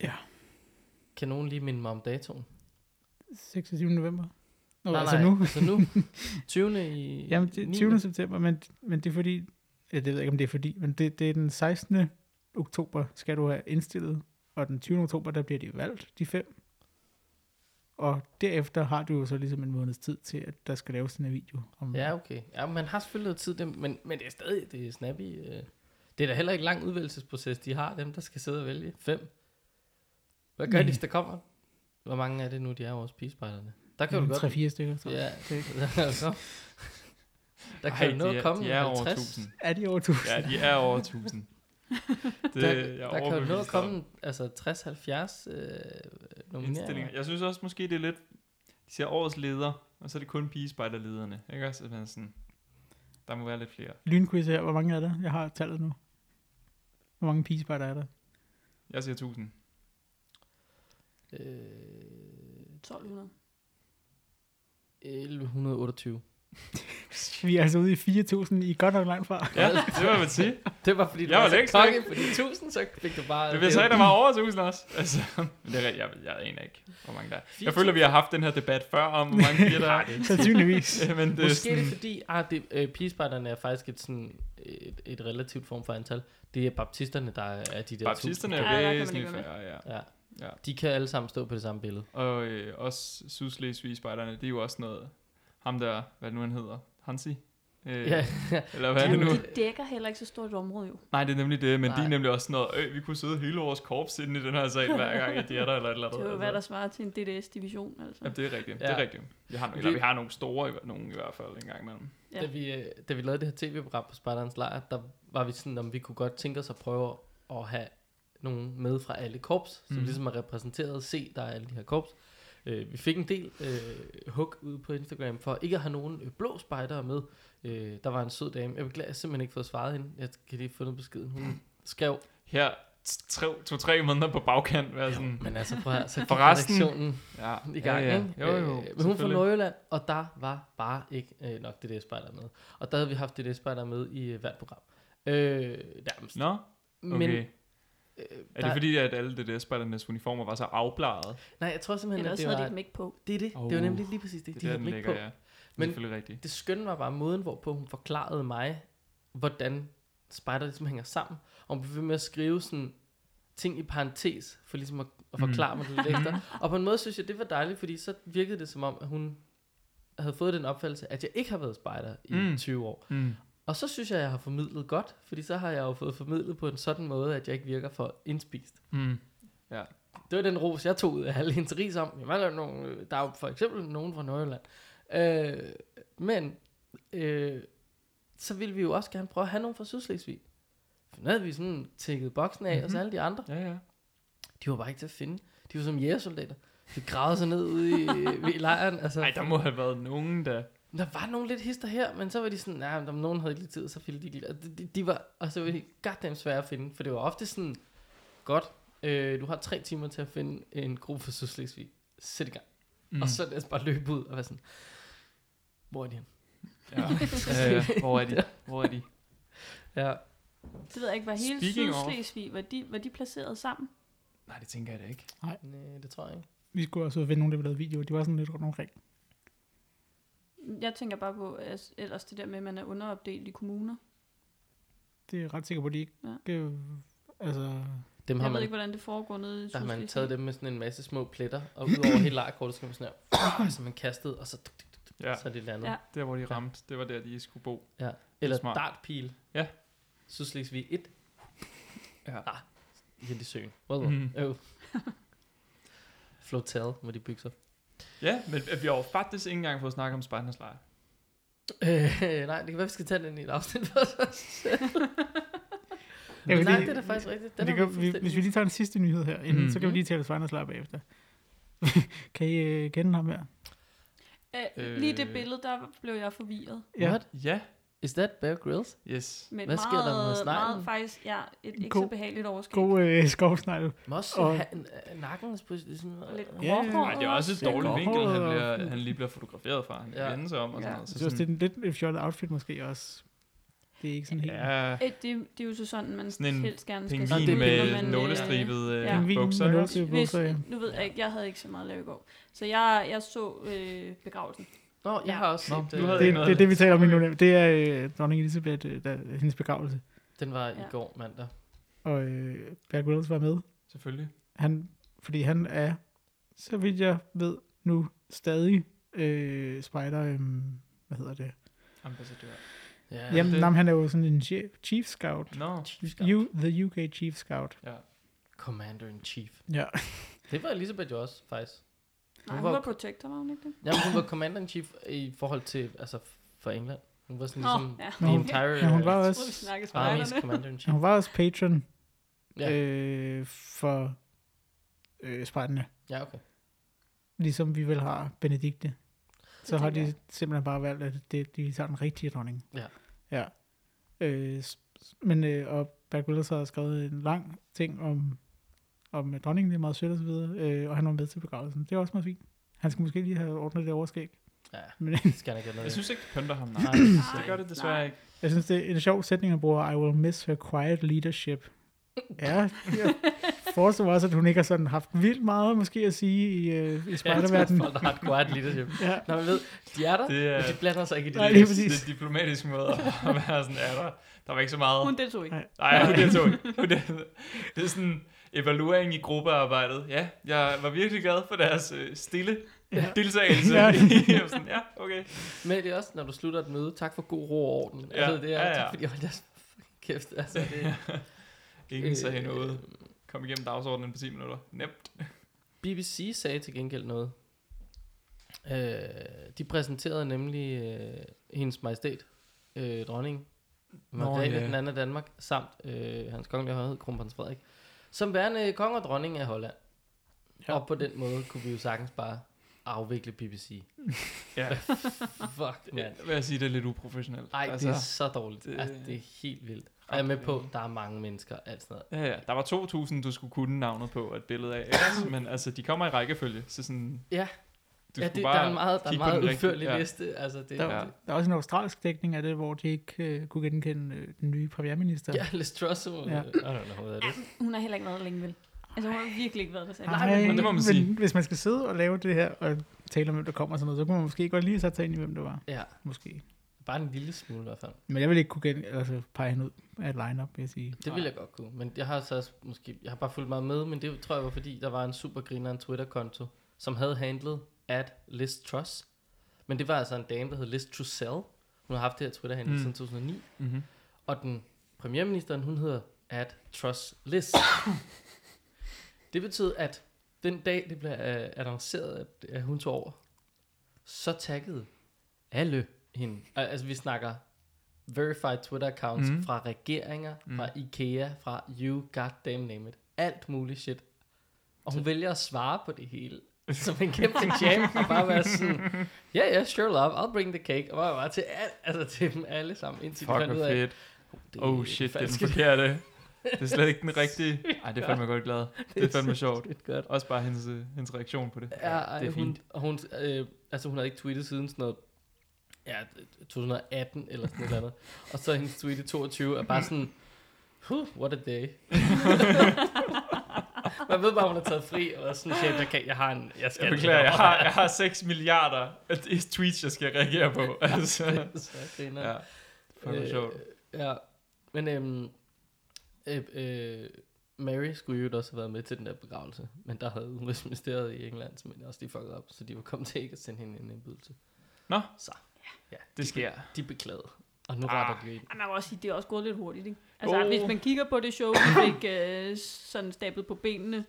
Ja. Kan nogen lige minde mig om datoen? 26. november. Nej, altså nej, nu. altså nu. [laughs] 20. i Jamen, det er 9.. 20. september, men, men det er fordi, ja, det ved jeg ikke, om det er fordi, men det, det er den 16. oktober, skal du have indstillet, og den 20. oktober, der bliver de valgt, de fem. Og derefter har du jo så ligesom en måneds tid til, at der skal laves den her video. Om, Ja, okay. Ja, man har selvfølgelig noget tid, det- men, men det er stadig det er snappy. Øh. Det er da heller ikke lang udvælgelsesproces, de har, dem der skal sidde og vælge. Fem. Hvad gør de, Nej. hvis der kommer? Hvor mange er det nu, de er vores pigespejderne? Der kan du godt... 3-4 stykker, tror jeg. Ja, Det er- altså. [laughs] Der kan jo de at er, komme de er over 50. 1000. Er de over 1000? Ja, de er over 1000. [laughs] Det, der, jeg er der kan jo overbevist komme om. altså 60-70 øh, nomineringer. Jeg synes også måske, det er lidt... De siger årets leder, og så er det kun pigespejderlederne. Ikke også? Er sådan, der må være lidt flere. Lynquiz her, hvor mange er der? Jeg har tallet nu. Hvor mange pigespejder er der? Jeg siger 1000. Øh, 1200. 1128. [laughs] Vi er altså ude i 4.000, I er godt nok langt fra. Ja, det må man sige. [laughs] Det var fordi, du Jeg var, var så længst kokke de 1000, så fik du bare... Det vil sige, der var over 1000 også. [laughs] Altså, men det er, jeg, jeg aner ikke, hvor mange der er. Jeg føler, vi har haft den her debat før, om hvor mange piger der er. Sandsynligvis. Men det er Måske sådan, er det fordi, ah, det, øh, pigespejderne er faktisk et, sådan, et, et relativt form for antal. Det er baptisterne, der er de der baptisterne tusind. Ja, der er kan man væsentligt færre, ja. Ja. Ja. De kan alle sammen stå på det samme billede. Og øh, også Sydslesvig-spejderne, det er jo også noget, ham der, hvad det nu han hedder, Hansi? Øh, Ja, Eller hvad er det nu? de dækker heller ikke så stort et område jo. Nej, det er nemlig det, men Nej. de er nemlig også noget, øh, vi kunne sidde hele vores korps inde i den her sal, hver gang at de er der, eller et eller andet. [laughs] Det er jo, hvad der svarer til en DDS-division, altså. Ja, det er rigtigt, det Ja. er rigtigt. Vi har, eller vi har nogle store, nogle i hvert fald en gang imellem. Ja. da, vi, øh, da vi lavede det her tv-program på Spartans Lejr, der var vi sådan, om vi kunne godt tænke os at prøve at have nogen med fra alle korps, som Mhm. ligesom er repræsenteret. Se, der er alle de her korps. Øh, vi fik en del øh, hug ud på Instagram for ikke at have nogen øh, blå spejdere med. Øh, der var en sød dame. Jeg beklager, jeg simpelthen ikke fået svaret hende. Jeg kan lige få noget beskeden. Hun skrev, Her to-tre måneder på bagkant være sådan, Men altså, prøv at [laughs] Forresten- redaktionen ja, i gang, ja, ja. ikke? Jo, jo, Øh, men hun fra. Nordjylland, og der var bare ikke øh, nok DD-spejder med. Og der havde vi haft DD-spejder med i øh, hvert program. Øh, nærmest. Nå, Men, okay. Øh, er der- det fordi, at alle det der spejdernes uniformer var så afbladet? Nej, jeg tror simpelthen, Ellers at det havde de var... ikke på. Det er det. Oh, det var nemlig lige præcis det. Det de er der, havde den ikke på. ja. Det er Men- selvfølgelig rigtigt. Det skønne var bare måden, hvorpå hun forklarede mig, hvordan spider ligesom hænger sammen. Og hun blev ved med at skrive sådan ting i parentes, for ligesom at, at Mm. forklare mig det lidt ekstra. [laughs] Og på en måde synes jeg, det var dejligt, fordi så virkede det som om, at hun havde fået den opfattelse, at jeg ikke har været spejder i Mm. mm. 20 år. Mm. Og så synes jeg, jeg har formidlet godt, fordi så har jeg jo fået formidlet på en sådan måde, at jeg ikke virker for indspist. Mm. Det var den ros, jeg tog ud af alle hendes ris om. Jamen, der, er nogle, der er jo for eksempel nogen fra Nordjylland. Øh, men øh, så ville vi jo også gerne prøve at have nogen fra Sydslesvig. For nu havde vi sådan tækket boksen af, mm-hmm. og så Mhm. alle de andre, Ja, ja. de var bare ikke til at finde. De var som jægersoldater. De gravede sig ned ude i, i lejren. Altså, Ej, der må have været nogen, der... der var nogle lidt hister her, men så var de sådan, nej, nah, nogen havde ikke lige tid, så ville de ikke lige. De, de, de var, og så var de goddamn svære at finde, for det var ofte sådan, godt, øh, du har tre timer til at finde en gruppe for Sydslesvig. Sæt i gang. Mm. Og så lad os bare løbe ud og være sådan, hvor er de hen? Ja. ja. Hvor er de? Hvor er de? [laughs] Ja, Det ved jeg ikke, var hele Speaking of- Sydslesvig, var de, var de placeret sammen? Nej, det tænker jeg da ikke. nej, det tror jeg ikke. Vi skulle også finde nogen, der ville lave videoer. De var sådan lidt rundt omkring. Jeg tænker bare på, at ellers det der med, at man er underopdelt i kommuner. Det er jeg ret sikker på, at de ikke... Ja. Øh, altså, Dem har Jeg ved man, ikke, hvordan det foregår nede i der har man taget dem med sådan en masse små pletter, og ud over hele lejekortet skal man sådan her, [clears throat] så man kastet, og så, Ja, så er det landet. Ja. der hvor de ramte, det var der, de skulle bo. Eller smart. dartpil. Ja. Sydslesvig 1. Ja. Ah, i søen. Well, mm. oh. Flotel, hvor de bygger sig. Ja, men vi har jo faktisk ikke engang fået snakket om Spejdernes Lejr. Øh, [laughs] nej, det kan være, vi skal tage den i et afsnit [laughs] for selv. Ja, Men nej, det er da faktisk rigtigt. Den det kan, vi, hvis vi lige tager en sidste nyhed her, inden, Mhm. så kan vi lige tale Svejners Lejr bagefter. [laughs] kan I øh, kende ham her? Øh, lige det billede, der blev jeg forvirret. Ja. What? Ja, Is that Bear Grylls? yes. Men Hvad sker der med meget, sneglen? meget faktisk, ja, et ikke God- så behageligt overskæg. God øh, skovsnegl. Også Og- og, ha, n- nakkens position. Lidt Ja, ja. gråhåret Nej, det er også et dårligt vinkel, han, bliver, han lige bliver fotograferet fra. Han Ja. ja. vende sig om og sådan Ja. noget. Så synes, det er en lidt et fjollet outfit måske også. Det er ikke sådan helt... ja, Øh, Det, det er jo så sådan, man Sådan en helst gerne skal pingvin med pingvin, man, øh, nålestribet ja. øh, Pingvin bukser. med ikke nåle- også? Det Hvis, bukser, ja. nu ved jeg ikke, jeg havde ikke så meget at lave i går. Så jeg, jeg så øh, begravelsen. Nå, jeg har også Nå, set, du øh, Det, det er det, vi taler om nu. Det er øh, dronning Elisabeth, øh, der, hendes begravelse. den var i Ja. går mandag. Og øh, Bear Grylls var med. Selvfølgelig. Han, fordi han er, så vidt jeg ved nu, stadig øh, spider... Øh, hvad hedder det? Ambassadør. Ja, Jamen, det- nej, men han er jo sådan en chief scout. Nå, Chief Scout. U, the UK Chief Scout. ja. Commander in Chief. Ja. Det var Elisabeth jo også, faktisk. Nej, Hun hun var- var protector, var hun ikke det? Jamen, hun var Commander in Chief i forhold til, altså, for England. Hun var sådan Nå, ligesom ja. the entire men hun var også- snakkede Army's spejderne. Commander in Og Chief. Hun var også patron Ja. øh, for øh, spejderne. Ja, okay. Ligesom vi vel har Benedikte. Så har de jeg. simpelthen bare valgt, at det, de tager den rigtige dronning. Ja. Ja. Øh, men, øh, og Berg Willis har skrevet en lang ting om, om øh, dronningen, det er meget sødt og så videre, øh, og han var med til begravelsen. Det er også meget fint. Han skulle måske lige have ordnet det overskæg. Ja, Men det skal han ikke have noget Jeg synes ikke, det pynter ham. [clears throat] Nej, Nej, det gør det desværre Nej. ikke. jeg synes, det er en sjov sætning, han bruger, I will miss her quiet leadership. Ja, jeg forestiller mig også, at hun ikke har sådan haft vildt meget måske at sige i, øh, i Ja, det er spejderverdenen. folk, der har et quiet leadership. Ja. Når man ved, de er der, Det men de blander sig ikke i det. Nej, der. lige Det præcis. er diplomatisk måde at være sådan, er der, der var ikke så meget. Hun deltog ikke. Nej. Nej, hun deltog ikke. Hun Det er sådan evaluering i gruppearbejdet. Ja, jeg var virkelig glad for deres øh, stille Ja. deltagelse. [laughs] Ja. [laughs] Jeg sådan, ja, okay. Men det er også, når du slutter et møde, tak for god ro og orden. Ja, Altså, det er, ja, ja. tak fordi I holdt jeres fucking kæft. Altså, det, [laughs] Ingen sagde øh, noget. Kom igennem dagsordenen på 10 minutter. Nemt. BBC sagde til gengæld noget. Øh, de præsenterede nemlig øh, hendes majestæt, øh, dronning Margrethe ja. den anden af Danmark, samt øh, hans kongelige højhed, kronprins Frederik, som værende konge og dronning af Holland. Ja. Og på den måde kunne vi jo sagtens bare afvikle BBC. [laughs] Ja, [laughs] Fuck, mand. vil jeg sige, det er lidt uprofessionelt. Ej, altså, det er så dårligt. det-. Altså, det er helt vildt. Og jeg er med på, der er mange mennesker, alt sådan noget. Ja, ja. Der var 2.000, du skulle kunne navnet på et billede af. [laughs] Men altså, de kommer i rækkefølge. Så sådan, Ja, du ja det, bare der er en meget, der er en meget udførlig ja. liste. Altså, det, Der, Ja. ja. der er også en australsk dækning af det, hvor de ikke øh, kunne genkende øh, den nye premierminister. Ja, Liz Truss, ja. Ja. I don't know, hvad er det? Hun har heller ikke været længe, vel? Altså, hun har virkelig ikke været der selv. Nej, men det må man men sige. hvis man skal sidde og lave det her, og tale om, hvem der kommer og sådan noget, så kunne man måske godt lige sætte sig ind i, hvem det var. Ja, Måske. bare en lille smule i hvert fald. Men jeg vil ikke kunne gen- altså, pege hende ud af et line-up, vil jeg sige. Det vil jeg godt kunne. Men jeg har så også måske, jeg har bare fulgt meget med, men det tror jeg var fordi, der var en super griner Twitter-konto, som havde handlet at Liz Truss. Men det var altså en dame, der hed Liz Trussell. Hun har haft det her Twitter-handle Mm. siden 2009. Mm-hmm. Og den premierministeren, hun hedder at Truss Liz. det betød, at den dag, det blev uh, annonceret, at, at hun tog over, så taggede alle hende. Al- Altså, vi snakker verified Twitter-accounts Mhm. mm. fra regeringer, Mm. fra IKEA, fra you goddamn name it. Alt muligt shit. Og hun vælger at svare på det hele. [laughs] Som en kæmpe champ, og bare være sådan, ja, yeah, ja, yeah, sure love, I'll bring the cake. Og bare, bare til, al, altså til dem alle sammen, indtil Fuck, de fandt ud af, fedt. det Oh shit, det er den forkerte. Det er slet ikke den [laughs] rigtige. Ej, det er fandme godt glad. [laughs] Det er fandme sjovt. skide godt. Også bare hendes, hendes reaktion på det. Ja, ej, det er hun, fint. og hun, øh, altså hun havde ikke tweetet siden sådan noget, ja, 2018 eller sådan noget andet. Og så hendes tweet i 22 er bare sådan, huh, what a day. Man ved bare, hun har taget fri, og er sådan, shit, jeg, kan, jeg har en, jeg skal Jeg beklager, jeg har, jeg har 6 milliarder af tweets, jeg skal reagere på. [laughs] Altså, så griner. ja. Fuck, hvor sjovt. Ja, men øhm, øh, øh, Mary skulle jo også have været med til den der begravelse, men der havde Udenrigsministeriet i England simpelthen også lige fucket op, så de var kommet til ikke at sende hende en indbydelse. Nå. Så, ja, Det sker. de beklagede, og nu Ah. retter de ind. Ej, man kan også sige, det er også gået lidt hurtigt, ikke? Altså, Jo. hvis man kigger på det show, vi fik øh, sådan stablet på benene.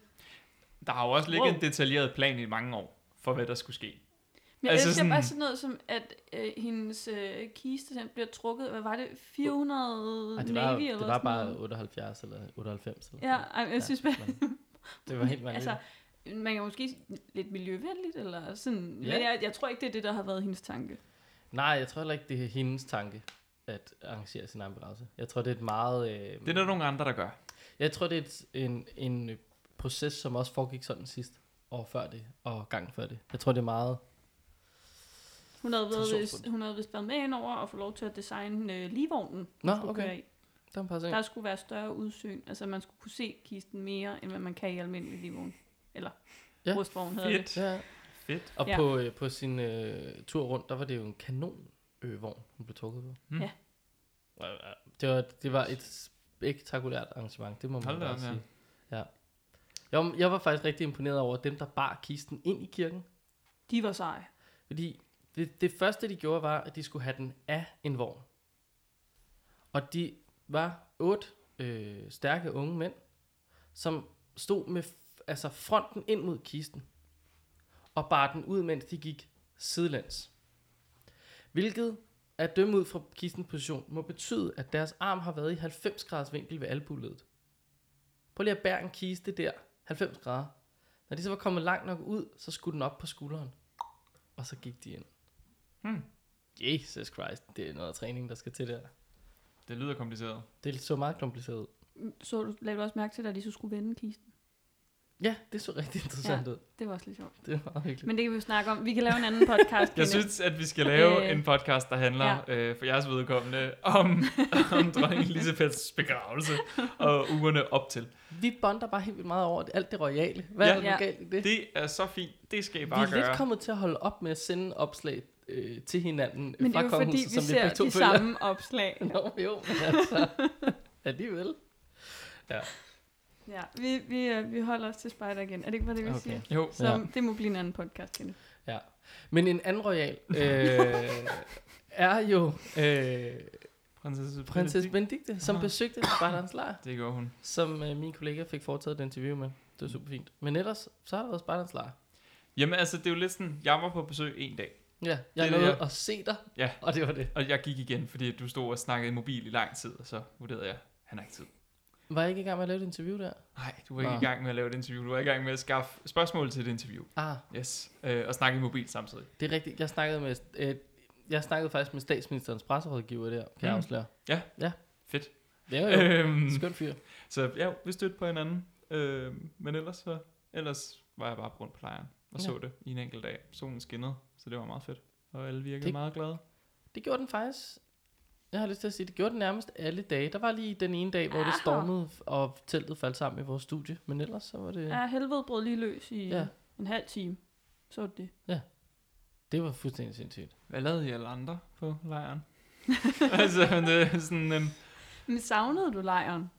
Der har jo også ligget Wow. en detaljeret plan i mange år, for hvad der skulle ske. Men Altså altså jeg sådan... sådan- bare sådan noget som, at øh, hendes øh, kiste den bliver trukket, hvad var det, 400 Ej, det Navy eller det var sådan bare noget? 78 eller 98. Eller Ja, sådan ej, jeg synes noget. bare, men det var helt vanvittigt. altså, man kan måske lidt miljøvenligt, eller sådan, Ja. men jeg, jeg tror ikke, det er det, der har været hendes tanke. Nej, jeg tror heller ikke, det er hendes tanke at arrangere sin egen begravelse. Jeg tror, det er et meget... Øh, Det er der nogle andre, der gør. Jeg tror, det er et, en, en øh, proces, som også foregik sådan sidst år før det, og gang før det. Jeg tror, det er meget... Hun havde, været, vist, hun havde vist været med ind over og få lov til at designe øh, ligevognen. Nå, okay. køre i. Der en par ting. Der skulle være større udsyn. Altså, man skulle kunne se kisten mere, end hvad man kan i almindelig ligevogn. Eller Ja. ja. rustvogn hedder det. Fedt. Ja, Fedt. og Ja. på, øh, på sin øh, tur rundt, der var det jo en kanon øh, vogn, hun blev trukket på. Hmm. Ja. Det var, det var et spektakulært arrangement, det må man Hold bare op, ja. sige. Ja. Jeg, var- jeg var faktisk rigtig imponeret over dem, der bar kisten ind i kirken. De var seje. Fordi det, det første, de gjorde, var, at de skulle have den af en vogn. Og de var otte øh, stærke unge mænd, som stod med altså fronten ind mod kisten, og bar den ud, mens de gik sidelæns. Hvilket, at dømme ud fra kistens position, må betyde, at deres arm har været i 90 graders vinkel ved albuledet. Prøv lige at bære en kiste der, 90 grader. Når de så var kommet langt nok ud, så skulle den op på skulderen. Og så gik de ind. Hmm. Jesus Christ, det er noget træning, der skal til der. Det lyder kompliceret. Det så meget kompliceret ud. Så du lagde du også mærke til, at de så skulle vende kisten. Ja, det så rigtig interessant ja. ud. Det var også lidt sjovt. Det var hyggeligt. Men det kan vi jo snakke om. Vi kan lave en anden podcast. Jeg synes, at vi skal lave Øh, en podcast, der handler ja. øh, for jeres vedkommende om, [laughs] om dronning Elisabeths begravelse og ugerne op til. Vi bonder bare helt vildt meget over det, alt det royale. Hvad Ja. er der Ja. galt i det? Det er så fint. Det skal I Vi bare er lidt gøre. kommet til at holde op med at sende opslag øh, til hinanden Men det fra er jo fordi, vi ser de følger. samme opslag. [laughs] Nå, jo, men altså, alligevel. Ja, vi, vi, øh, vi holder os til spider igen. Er det ikke, hvad det vil Okay. sige? Jo, Så Ja. det må blive en anden podcast, Kenneth. Ja. Men en anden royal [laughs] øh, er jo øh, prinsesse prinsesse Benedikte, som Aha. besøgte Spartans lejr, Det gør hun. som øh, min kollega fik foretaget et interview med. Det var super fint. Men ellers, så har der været Spartans lejr. Jamen altså, det er jo lidt sådan, jeg var på besøg en dag, Ja, jeg nåede jeg- at se dig, Ja. og det var det. og jeg gik igen, fordi du stod og snakkede i mobil i lang tid, og så vurderede jeg, han har ikke tid. Var jeg ikke i gang med at lave et interview der? Nej, du var ikke Nå. i gang med at lave et interview, du var i gang med at skaffe spørgsmål til et interview. Ah, Yes, øh, og snakke i mobil samtidig. det er rigtigt. Jeg snakkede, med, øh, jeg snakkede faktisk med statsministerens presserådgiver der, kan mm. jeg afsløre. Fedt. Ja, jo. Øhm, Skøn fyr. så ja, vi stødte på hinanden. Øhm, men ellers, så, ellers var jeg bare rundt på lejren og Ja. så det i en enkelt dag. Solen skinnede, så det var meget fedt. Og alle virkede Det- meget glade. Det gjorde den faktisk. Jeg har lyst til at sige, det gjorde den nærmest alle dage. Der var lige den ene dag, hvor det Aha. stormede, og teltet faldt sammen i vores studie. Men ellers så var det... Ja, helvede brød lige løs i Ja. ja. en halv time. Så var det det. Det var fuldstændig sindssygt. Hvad lavede I alle andre på lejren? [laughs] altså, det er sådan en... Men savnede du lejren?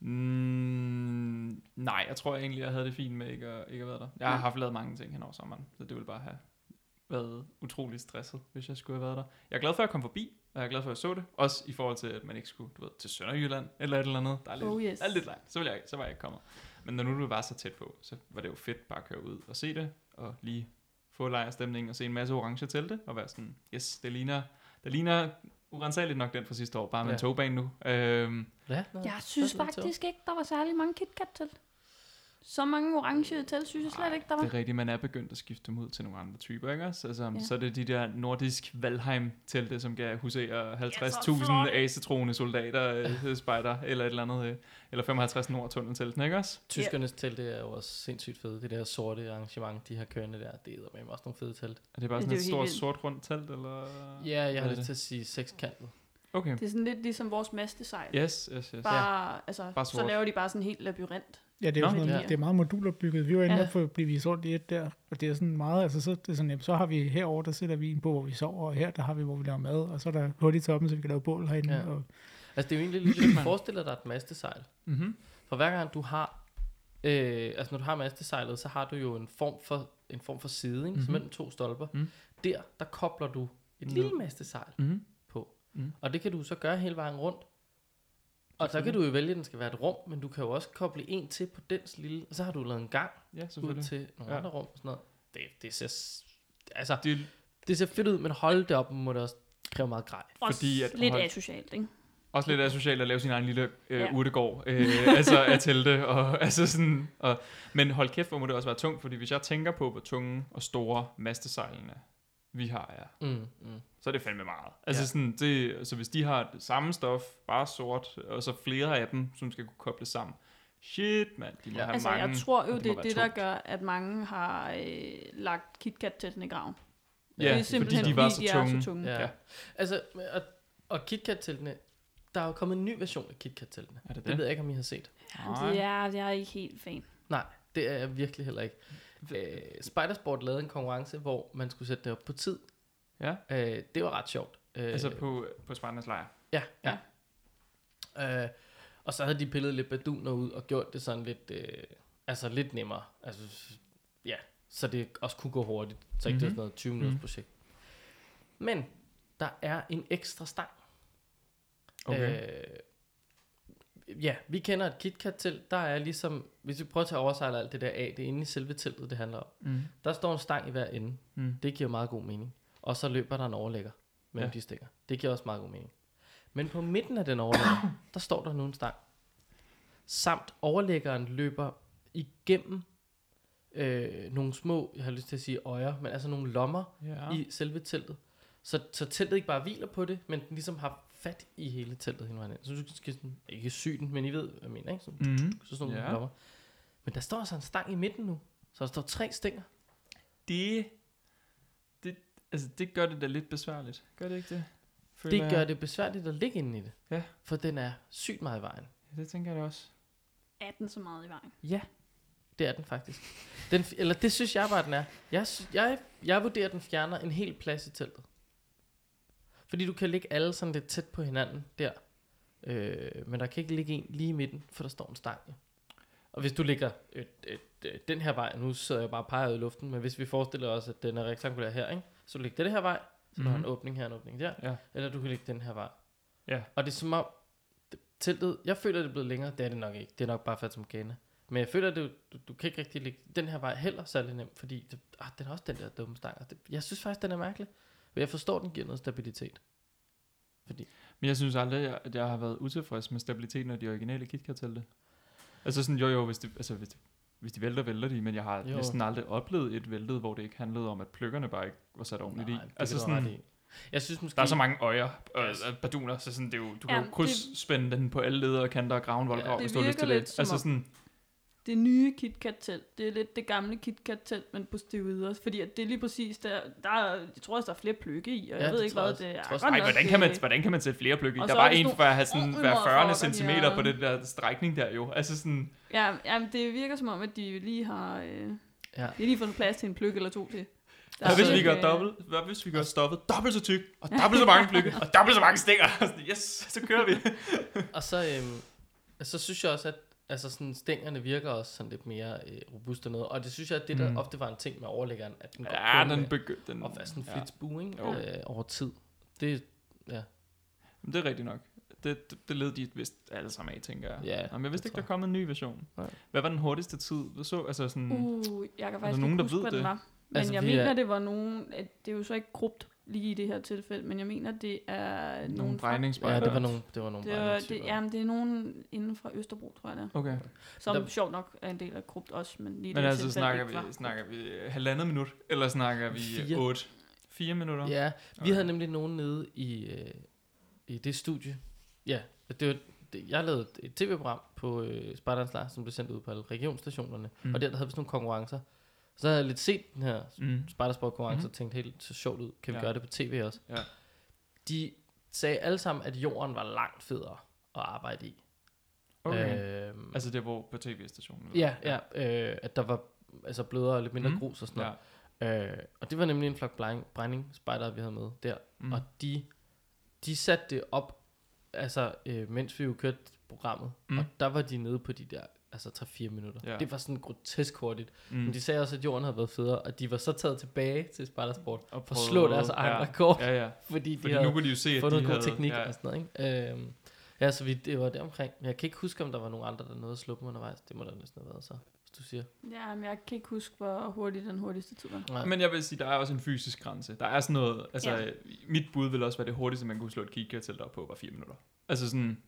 Mm, nej, jeg tror egentlig, jeg havde det fint med ikke at, ikke at være der. Jeg har Ja. haft lavet mange ting hen over sommeren, så det ville bare have været utrolig stresset, hvis jeg skulle have været der. Jeg er glad for, at jeg kom forbi, og jeg er glad for, at jeg så det. Også i forhold til, at man ikke skulle du ved, til Sønderjylland eller et eller andet. Der er lidt, Oh, yes. der er lidt langt. Så, ville jeg, så var jeg ikke kommet. Men når nu du var så tæt på, så var det jo fedt bare at køre ud og se det, og lige få lejrstemning og se en masse orange telte, og være sådan, yes, det ligner, det ligner urensageligt nok den fra sidste år, bare med Ja. en togbane nu. Øhm, Ja, Jeg synes faktisk ikke, der var særlig mange KitKat-telt. Så mange orange telt, synes jeg slet ikke, der var. Det er rigtigt, man er begyndt at skifte dem ud til nogle andre typer, ikke også? Altså, ja. Så er det de der nordisk Valheim-telte, som kan husere 50.000 flotte. asetroende soldater, øh, spejder, eller et eller andet, øh, eller 55 nord-tunneltelten, ikke også? Tyskernes telte er jo også sindssygt fede. Det der sorte arrangement, de har kørende der, det er med også nogle fede telt. Er det bare sådan det er et stort sort rundt telt, eller? Ja, jeg har lyst det? til at sige sekskantet. Okay. Det er sådan lidt ligesom vores mastesejl. Yes, yes, yes. Bare, ja. altså, Bare så laver de bare sådan en helt labyrint. Ja, det er, jo Nå. sådan, noget, Ja. det er meget modulopbygget. Vi var inde Ja. for at blive vist rundt i et der, og det er sådan meget, altså så, det er sådan, jamen, så har vi herover der sætter vi en på, hvor vi sover, og her der har vi, hvor vi laver mad, og så er der hul i toppen, så vi kan lave bål herinde. Ja. Og, Altså det er jo egentlig lidt, at forestiller dig et mastesejl. Mm-hmm. For hver gang du har, øh, altså når du har mastesejlet, så har du jo en form for, en form for side, ikke? Mm-hmm. Mhm. mellem to stolper. Mm. Der, der kobler du et Ned. lille mastesejl Mm-hmm. på. Mm. Og det kan du så gøre hele vejen rundt. Og så kan du jo vælge, at den skal være et rum, men du kan jo også koble en til på dens lille, og så har du lavet en gang Ja, ud til nogle Ja. andre rum og sådan noget. Det, det ser, altså, Det er det ser fedt ud, men hold det op, må det også kræve meget grej. Også Fordi at lidt hold- asocialt, ikke? også lidt asocialt at lave sin egen lille øh, Ja. ja. urtegård, øh, altså af telte, og, [laughs] altså sådan, og, men hold kæft, hvor må det også være tungt, fordi hvis jeg tænker på, hvor tunge og store mastesejlene vi har, ja, Mm, mm. Så er det fandme meget. Altså Ja. ja. sådan, det, så hvis de har det samme stof, bare sort, og så flere af dem, som skal kunne kobles sammen, shit mand, de må Ja. have Altså, mange. jeg tror jo, det, må er det der tungt. gør, at mange har øh, lagt KitKat-teltene i graven. Ja, det er fordi simpelthen, de var så de er tunge. så tunge. Ja. Ja. ja. Altså, og, og KitKat-teltene, der er jo kommet en ny version af KitKat-teltene. Er det Det det? ved jeg ikke, om I har set. Nej. Det er, jeg er ikke helt fan. Nej, det er jeg virkelig heller ikke. Øh, Spidersport lavede en konkurrence, hvor man skulle sætte det op på tid. Ja, Øh, det var ret sjovt. Øh, altså på, på Spartans lejr. Ja, ja. ja. Øh, og så havde de pillet lidt baduner ud og gjort det sådan lidt, øh, altså lidt nemmere. Altså, ja, så det også kunne gå hurtigt. Så ikke mm-hmm. det var Mhm. sådan noget 20 minutters Mhm. projekt. Men der er en ekstra stang. Okay. Øh, ja, vi kender et KitKat-telt. Der er ligesom, hvis vi prøver at tage oversejle alt det der af, det er inde i selve teltet, det handler om. Mm. Der står en stang i hver ende. Mm. Det giver meget god mening. Og så løber der en overlægger mellem ja. De stikker. Det giver også meget god mening. Men på midten af den overlægger, [coughs] der står der nu en stang. Samt overlæggeren løber igennem øh, nogle små, jeg har lyst til at sige øjer, men altså nogle lommer Ja. i selve teltet. Så, så teltet ikke bare hviler på det, men den ligesom har fat i hele teltet vejen ind. Så du skal sådan, ikke sy den, men I ved, hvad jeg mener, ikke? Sådan, Mm. så sådan nogle Ja. lommer. Men der står altså en stang i midten nu. Så der står tre stænger. Det, altså det gør det da lidt besværligt. Gør det ikke det? Føler Det jeg. gør det besværligt at ligge inde i det. Ja. For den er sygt meget i vejen. Ja, det tænker jeg da også. Er den så meget i vejen? Ja, det er den faktisk. Den, eller det synes jeg bare, den er. Jeg, jeg, jeg vurderer, at den fjerner en hel plads i teltet. Fordi du kan ligge alle sådan lidt tæt på hinanden der. Øh, men der kan ikke ligge en lige i midten, for der står en stang. Og hvis du ligger øh, øh, øh, den her vej, nu sidder jeg bare og peger ud i luften, men hvis vi forestiller os, at den er rektangulær her, ikke? Så du ligger den her vej, så mm-hmm. du har en Mhm. åbning her, en åbning der, Ja. eller du kan ligge den her vej. Ja. Og det er som om, det- teltet, jeg føler, det er blevet længere, det er det nok ikke, det er nok bare fat som gane. Men jeg føler, at du, du, du kan ikke rigtig ligge den her vej heller særlig nemt, fordi det, ah, den har også den der dumme stang. Det, jeg synes faktisk, den er mærkelig. Men jeg forstår, den giver noget stabilitet. Men jeg synes aldrig, at jeg har været utilfreds med stabiliteten af de originale KitKat-telte. Altså sådan, jo jo, hvis de, altså, hvis de, hvis de vælter, vælter de, men jeg har Jo. næsten aldrig oplevet et væltet, hvor det ikke handlede om, at pløkkerne bare ikke var sat ordentligt Nej, i. det Altså kan du have sådan, i. Jeg synes måske... Der er så mange øjer og øh, baduner, så sådan, det er jo, du kan Ja, jo krydsspænde den på alle ledere og kanter og grave en voldgrav, Ja, hvis det du har lyst til lidt det. Altså sådan, det nye KitKat-telt, det er lidt det gamle KitKat-telt, men på steroider. Fordi at det er lige præcis der, der er, jeg tror også, der er flere pløkke i, og Ja, jeg ved ikke, hvad det er. også. Tror Godt Ej, nok, hvordan kan, man, hvordan kan man sætte flere pløkke i? Og Der var er en for at have sådan, hver 40 motherfucker, centimeter de på det der strækning der jo. Altså sådan, Ja, jamen, det virker som om, at de lige har... Øh, Ja. de har lige fundet plads til en pløkke eller to til. Der hvad hvis vi gør øh, dobbelt? Hvad hvis vi gør stoppet dobbelt så tyk, og dobbelt så mange pløkke, og dobbelt så mange stikker? [laughs] Yes, så kører vi. Og så, øhm, så synes jeg også, at altså sådan, stængerne virker også sådan lidt mere øh, robuste og noget. Og det synes jeg, at det der Mm. ofte var en ting med overlæggeren, at den Ja, den øh, begyndte. Den, at være sådan en ja. flitsbue, ikke? Øh, over tid. Det, ja. Men det er rigtigt nok. Det, det, det led de vist alle sammen af, tænker jeg. Ja, Jamen, jeg vidste ikke, der kom en ny version. Nej. Hvad var den hurtigste tid? Du så, altså sådan... Uh, jeg kan faktisk nogen, ikke der huske, ved hvad det? den var. Men Altså, jeg mener, er- det var nogen... At det er jo så ikke grupt lige i det her tilfælde, men jeg mener, det er nogle brændingspejder. ja, det var nogle, det var nogle Det, var, det, jamen, det er nogen inden fra Østerbro, tror jeg det er. Okay. Som Der- sjovt nok er en del af grupt også, men lige Men det altså, tilfælde snakker vi, snakker vi øh, halvandet minut, eller snakker vi Fire. 8? Fire minutter? Ja, vi Okay. havde nemlig nogen nede i, øh, i det studie. Ja, det var, det, jeg lavede et tv-program på øh, Spartans Lars, som blev sendt ud på alle regionsstationerne. Mm. Mm. Og der, der havde vi sådan nogle konkurrencer. Så havde jeg lidt set den her Mm. Spartasport konkurrence Mhm. og tænkte helt så sjovt ud. Kan vi Ja. gøre det på tv også? Ja. De sagde alle sammen, at jorden var langt federe at arbejde i. Okay. Øhm, Altså det var på tv-stationen? ja, ja øh, at der var altså blødere og lidt mindre mm. grus og sådan ja. noget. Øh, og det var nemlig en flok brænding-spejdere, vi havde med der. Mm. Mm. Og de, de satte det op, altså øh, mens vi jo kørte programmet, Mm. mm. og der var de nede på de der, altså 3-4 minutter. Ja. Det var sådan grotesk hurtigt. Mm. Men de sagde også, at jorden havde været federe, og de var så taget tilbage til Spartasport Og for at slå deres egen ja. rekord, Ja, ja. fordi de Fordi havde nu kunne de jo se, at de en god havde... teknik Ja. og sådan noget. Ikke? Øhm, ja, så vi, det var der omkring. Men jeg kan ikke huske, om der var nogen andre, der nåede at slå dem undervejs. Det må der næsten have været så, hvis du siger. Ja, men jeg kan ikke huske, hvor hurtigt den hurtigste tid var. Nej. Men jeg vil sige, der er også en fysisk grænse. Der er sådan noget, altså Ja. mit bud vil også være det hurtigste, man kunne slå et kikkertelt op på, var fire minutter. Altså sådan,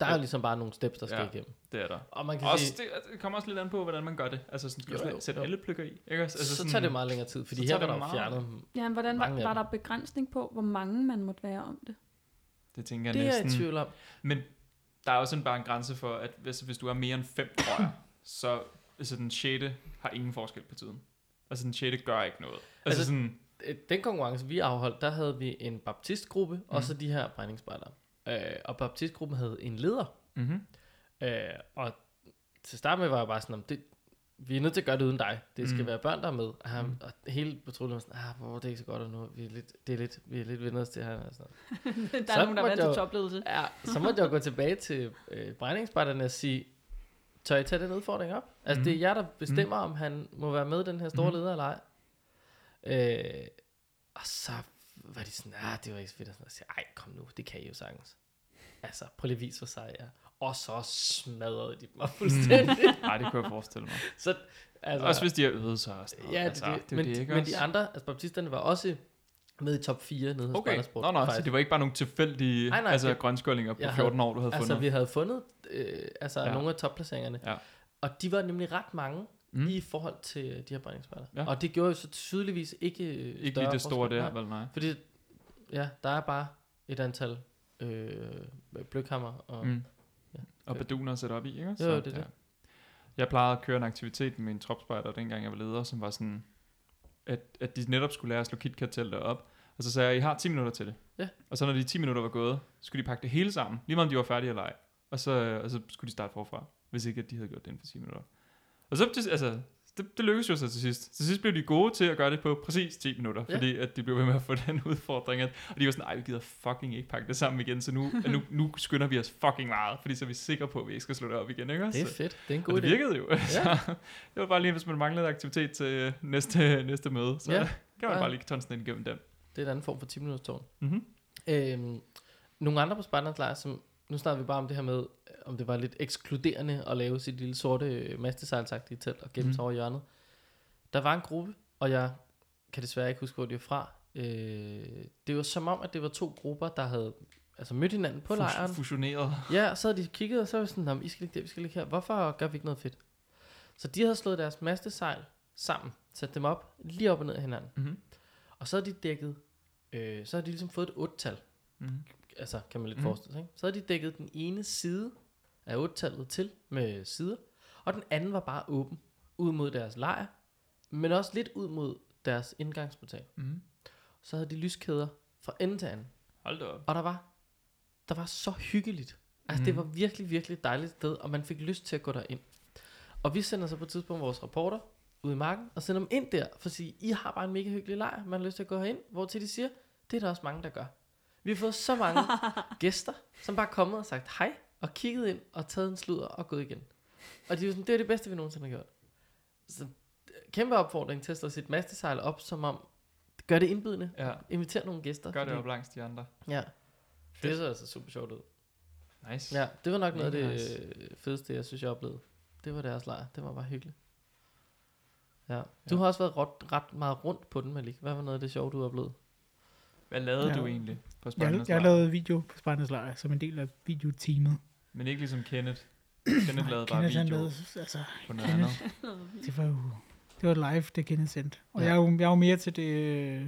Der er jo ligesom bare nogle steps, der skal Ja. igennem. det er der. Og man kan Også, sige, det, det kommer også lidt an på, hvordan man gør det. Altså, sådan, skal Jo, jo, sætte jo. alle pløkker i? Ikke? også? Altså, så sådan, tager det meget længere tid, fordi her var det der jo meget- fjernet Ja, men hvordan var, var der begrænsning på, hvor mange man måtte være om det? Det tænker jeg Det er jeg næsten. i tvivl om. Men der er også en, bare en grænse for, at hvis, hvis du er mere end fem, tror jeg, [coughs] så altså, den 6. har ingen forskel på tiden. Altså den 6. gør ikke noget. Altså, Altså, sådan, Øh, Den konkurrence, vi afholdt, der havde vi en baptistgruppe, mm. og så de her brændingsspejlere. Øh, og baptistgruppen havde en leder. mm-hmm. Øh, og til at starte med var jeg bare sådan, om det, vi er nødt til at gøre det uden dig. Det skal Mm. mm. være børn, der er med. Og, han, Mm. og hele patruljen var sådan, ah, hvor det er ikke så godt, og nu vi er lidt, det er lidt, vi er lidt venner til her. Og sådan. noget. [laughs] der Så er nogen, der er vant til topledelse. Ja, så måtte jeg gå tilbage til øh, brændingsspejlerne og sige, tør I tage den udfordring op? Altså, Mhm. det er jer, der bestemmer, om han må være med den her store Mhm. leder eller ej. Øh, og så var de sådan, ah, det var ikke så fedt. Og sådan, jeg siger, ej, kom nu, det kan I jo sagtens. Altså, prøv lige at vise, hvor sej jeg er. Og så smadrede de mig fuldstændig. [laughs] Nej, det kunne jeg forestille mig. så, altså, Også hvis de har øvet sig og sådan noget. ja, det, altså, det, er men, det, ikke men også? de andre, altså baptisterne var også med i top 4 nede hos Okay, Spartasport, nå, nå, så faktisk. det var ikke bare nogle tilfældige Nej, nej, altså, det- grønskålinger på jeg 14 år, du havde Altså, fundet. vi havde fundet øh, altså, ja. nogle af topplaceringerne. Ja. Og de var nemlig ret mange Mm. i forhold til øh, de her brændingsspejder. Ja. Ja. Og det gjorde jo så tydeligvis ikke øh, Ikke lige det store der, vel nej. Fordi, ja, der er bare et antal øh, bløkhammer. Og, mm. Ja. Og baduner at sætte op i, ikke? Jo, det er det. Jeg plejede at køre en aktivitet med min tropspejder, dengang jeg var leder, som var sådan, at, at de netop skulle lære at slå KitKat-teltet op. Og så sagde jeg, I har 10 minutter til det. Ja. Og så når de 10 minutter var gået, så skulle de pakke det hele sammen, lige meget om de var færdige eller ej. Og så, og så skulle de starte forfra, hvis ikke at de havde gjort det inden for 10 minutter. Og så, det, altså, det, det lykkedes jo så til sidst. Til sidst blev de gode til at gøre det på præcis 10 minutter, Ja. fordi at de blev ved med at få [laughs] den udfordring. At, og de var sådan, ej, vi gider fucking ikke pakke det sammen igen, så nu, [laughs] nu, nu skynder vi os fucking meget, fordi så er vi sikre på, at vi ikke skal slå det op igen, ikke? Det er Så- fedt. Det er en god det idé. virkede jo. Ja. [laughs] det var bare lige, hvis man manglede aktivitet til øh, næste, næste møde, så ja. Kan man Ja. bare lige tonsen ind igennem dem. Det er en anden form for 10 minutters tårn. Mm-hmm. Øhm, nogle andre på Spartans lejr, som nu snakker vi bare om det her med, om det var lidt ekskluderende at lave sit lille sorte øh, mastesejlsagtige telt og gemme Mhm. sig over hjørnet. Der var en gruppe, og jeg kan desværre ikke huske, hvor de var fra. Øh, det var som om, at det var to grupper, der havde altså mødt hinanden på lejren. Fusioneret. Ja, og så havde de kigget, og så var sådan, "Nå, men I skal ligge der, vi skal ligge her. Hvorfor gør vi ikke noget fedt? Så de havde slået deres mastesejl sammen, sat dem op, lige op og ned af hinanden. Mm-hmm. Og så havde de dækket øh, så har de ligesom fået et 8-tal. Mm. Altså, kan man lidt mm. forestille sig. Ikke? Så havde de dækket den ene side af 8-tallet til med sider, og den anden var bare åben ud mod deres lejr, men også lidt ud mod deres indgangsportal. Mm. Så havde de lyskæder fra ende til anden. Hold da op. Og der var, der var så hyggeligt. Altså, mm. det var virkelig, virkelig dejligt sted, og man fik lyst til at gå derind. Og vi sender så på et tidspunkt vores rapporter ud i marken, og sender dem ind der, for at sige, I har bare en mega hyggelig lejr, man har lyst til at gå herind, hvor til de siger, det er der også mange, der gør. Vi har fået så mange [laughs] gæster, som bare er kommet og sagt hej, og kigget ind, og taget en sludder og gået igen. Og de er jo sådan, det er det bedste, vi nogensinde har gjort. Så kæmpe opfordring til at slå sit mastesejl op, som om, gør det indbydende, Ja, inviter nogle gæster. gør det fordi- op langs de andre. Ja, det så altså super sjovt ud. Nice. Ja, det var nok noget af det nice. øh, fedeste, jeg synes, jeg oplevede. Det var deres lejr. Det var bare hyggeligt. Ja. Du Ja. har også været ret, ret meget rundt på den, Malik. Hvad var noget af det sjove, du har oplevet? Hvad lavede Ja. du egentlig på Jeg, Spartans jeg Lejr? lavede video på Spartans Lejr som en del af videoteamet. Men ikke ligesom Kenneth. Kenneth lavede bare Kenneth, video lavede, altså, på noget Kenneth. andet. det var jo det var live, det Kenneth sendte. Og Ja. jeg, er jo, jeg er jo mere til det, øh,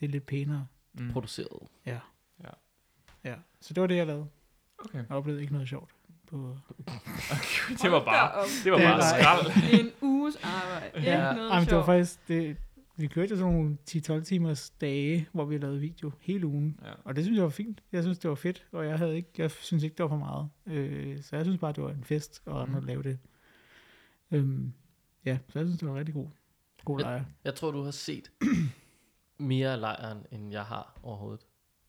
det er lidt pænere. Mm. Produceret. Ja. Ja. Ja, så det var det, jeg lavede. Okay. Jeg oplevede ikke noget sjovt. På, [laughs] det var bare, det var bare skrald. En uges arbejde. Ikke Ja. noget Jamen, det var sjovt. faktisk, det, vi kørte jo sådan nogle 10-12 timers dage, hvor vi lavede video hele ugen. Ja. Og det synes jeg var fint. Jeg synes, det var fedt, og jeg, havde ikke, jeg synes ikke, det var for meget. Øh, så jeg synes bare, det var en fest at Mhm. mm. lave det. Øhm, ja, så jeg synes, det var rigtig god, god lejr. Jeg tror, du har set [clears throat] mere af lejren, end jeg har overhovedet.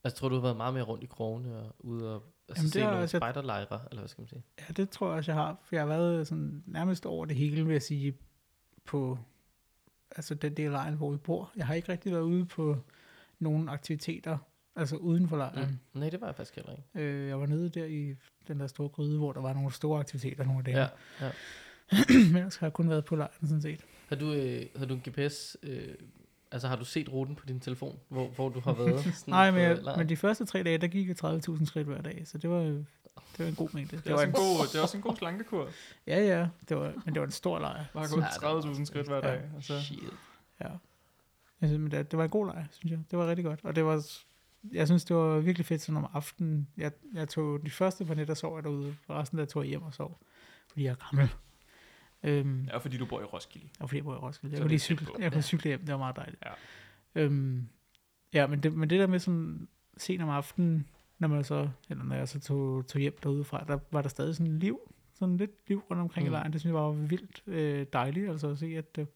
Altså, jeg tror, du har været meget mere rundt i krogene og ude og altså, Jamen, se nogle jeg set. spejderlejre, eller hvad skal man sige? Ja, det tror jeg også, jeg har. For jeg har været sådan nærmest over det hele, vil jeg sige, på altså den del af lejren, hvor vi bor. Jeg har ikke rigtig været ude på nogle aktiviteter, altså uden for lejren. Mm. Nej, det var jeg faktisk heller ikke. Øh, jeg var nede der i den der store gryde, hvor der var nogle store aktiviteter nogle dage. Ja, ja. [clears throat] Men ellers har jeg kun været på lejren, sådan set. Har du, øh, har du en GPS, øh, altså har du set ruten på din telefon, hvor, hvor du har været? [laughs] Sådan Nej, men, jeg, men de første tre dage, der gik jeg 30.000 skridt hver dag, så det var, det var en god mængde. Det er, også en god, det er også en god slankekur. [laughs] Ja, ja, det var, men det var en stor lejr. Bare Så- Ja, det var 30.000 skridt hver Ja. dag. Og så, Shit. Ja. Jeg synes, men det, det var en god lejr, synes jeg. Det var rigtig godt. Og det var, jeg synes, det var virkelig fedt sådan om aftenen. Jeg, jeg tog de første par nætter sov jeg derude, og resten der tog jeg hjem og sov, fordi jeg er gammel. Øhm, ja, fordi du bor i Roskilde. og fordi jeg bor i Roskilde. Så Jeg er kunne lige det cykle, jeg kunne cykle hjem, det var meget dejligt. Ja. Øhm, ja, men det, men det der med sådan sent om aftenen, når man så, eller når jeg så tog, tog hjem derude fra, der var der stadig sådan liv, sådan lidt liv rundt omkring mm. I lejren. Det synes jeg var vildt øh, dejligt, altså at se, at det,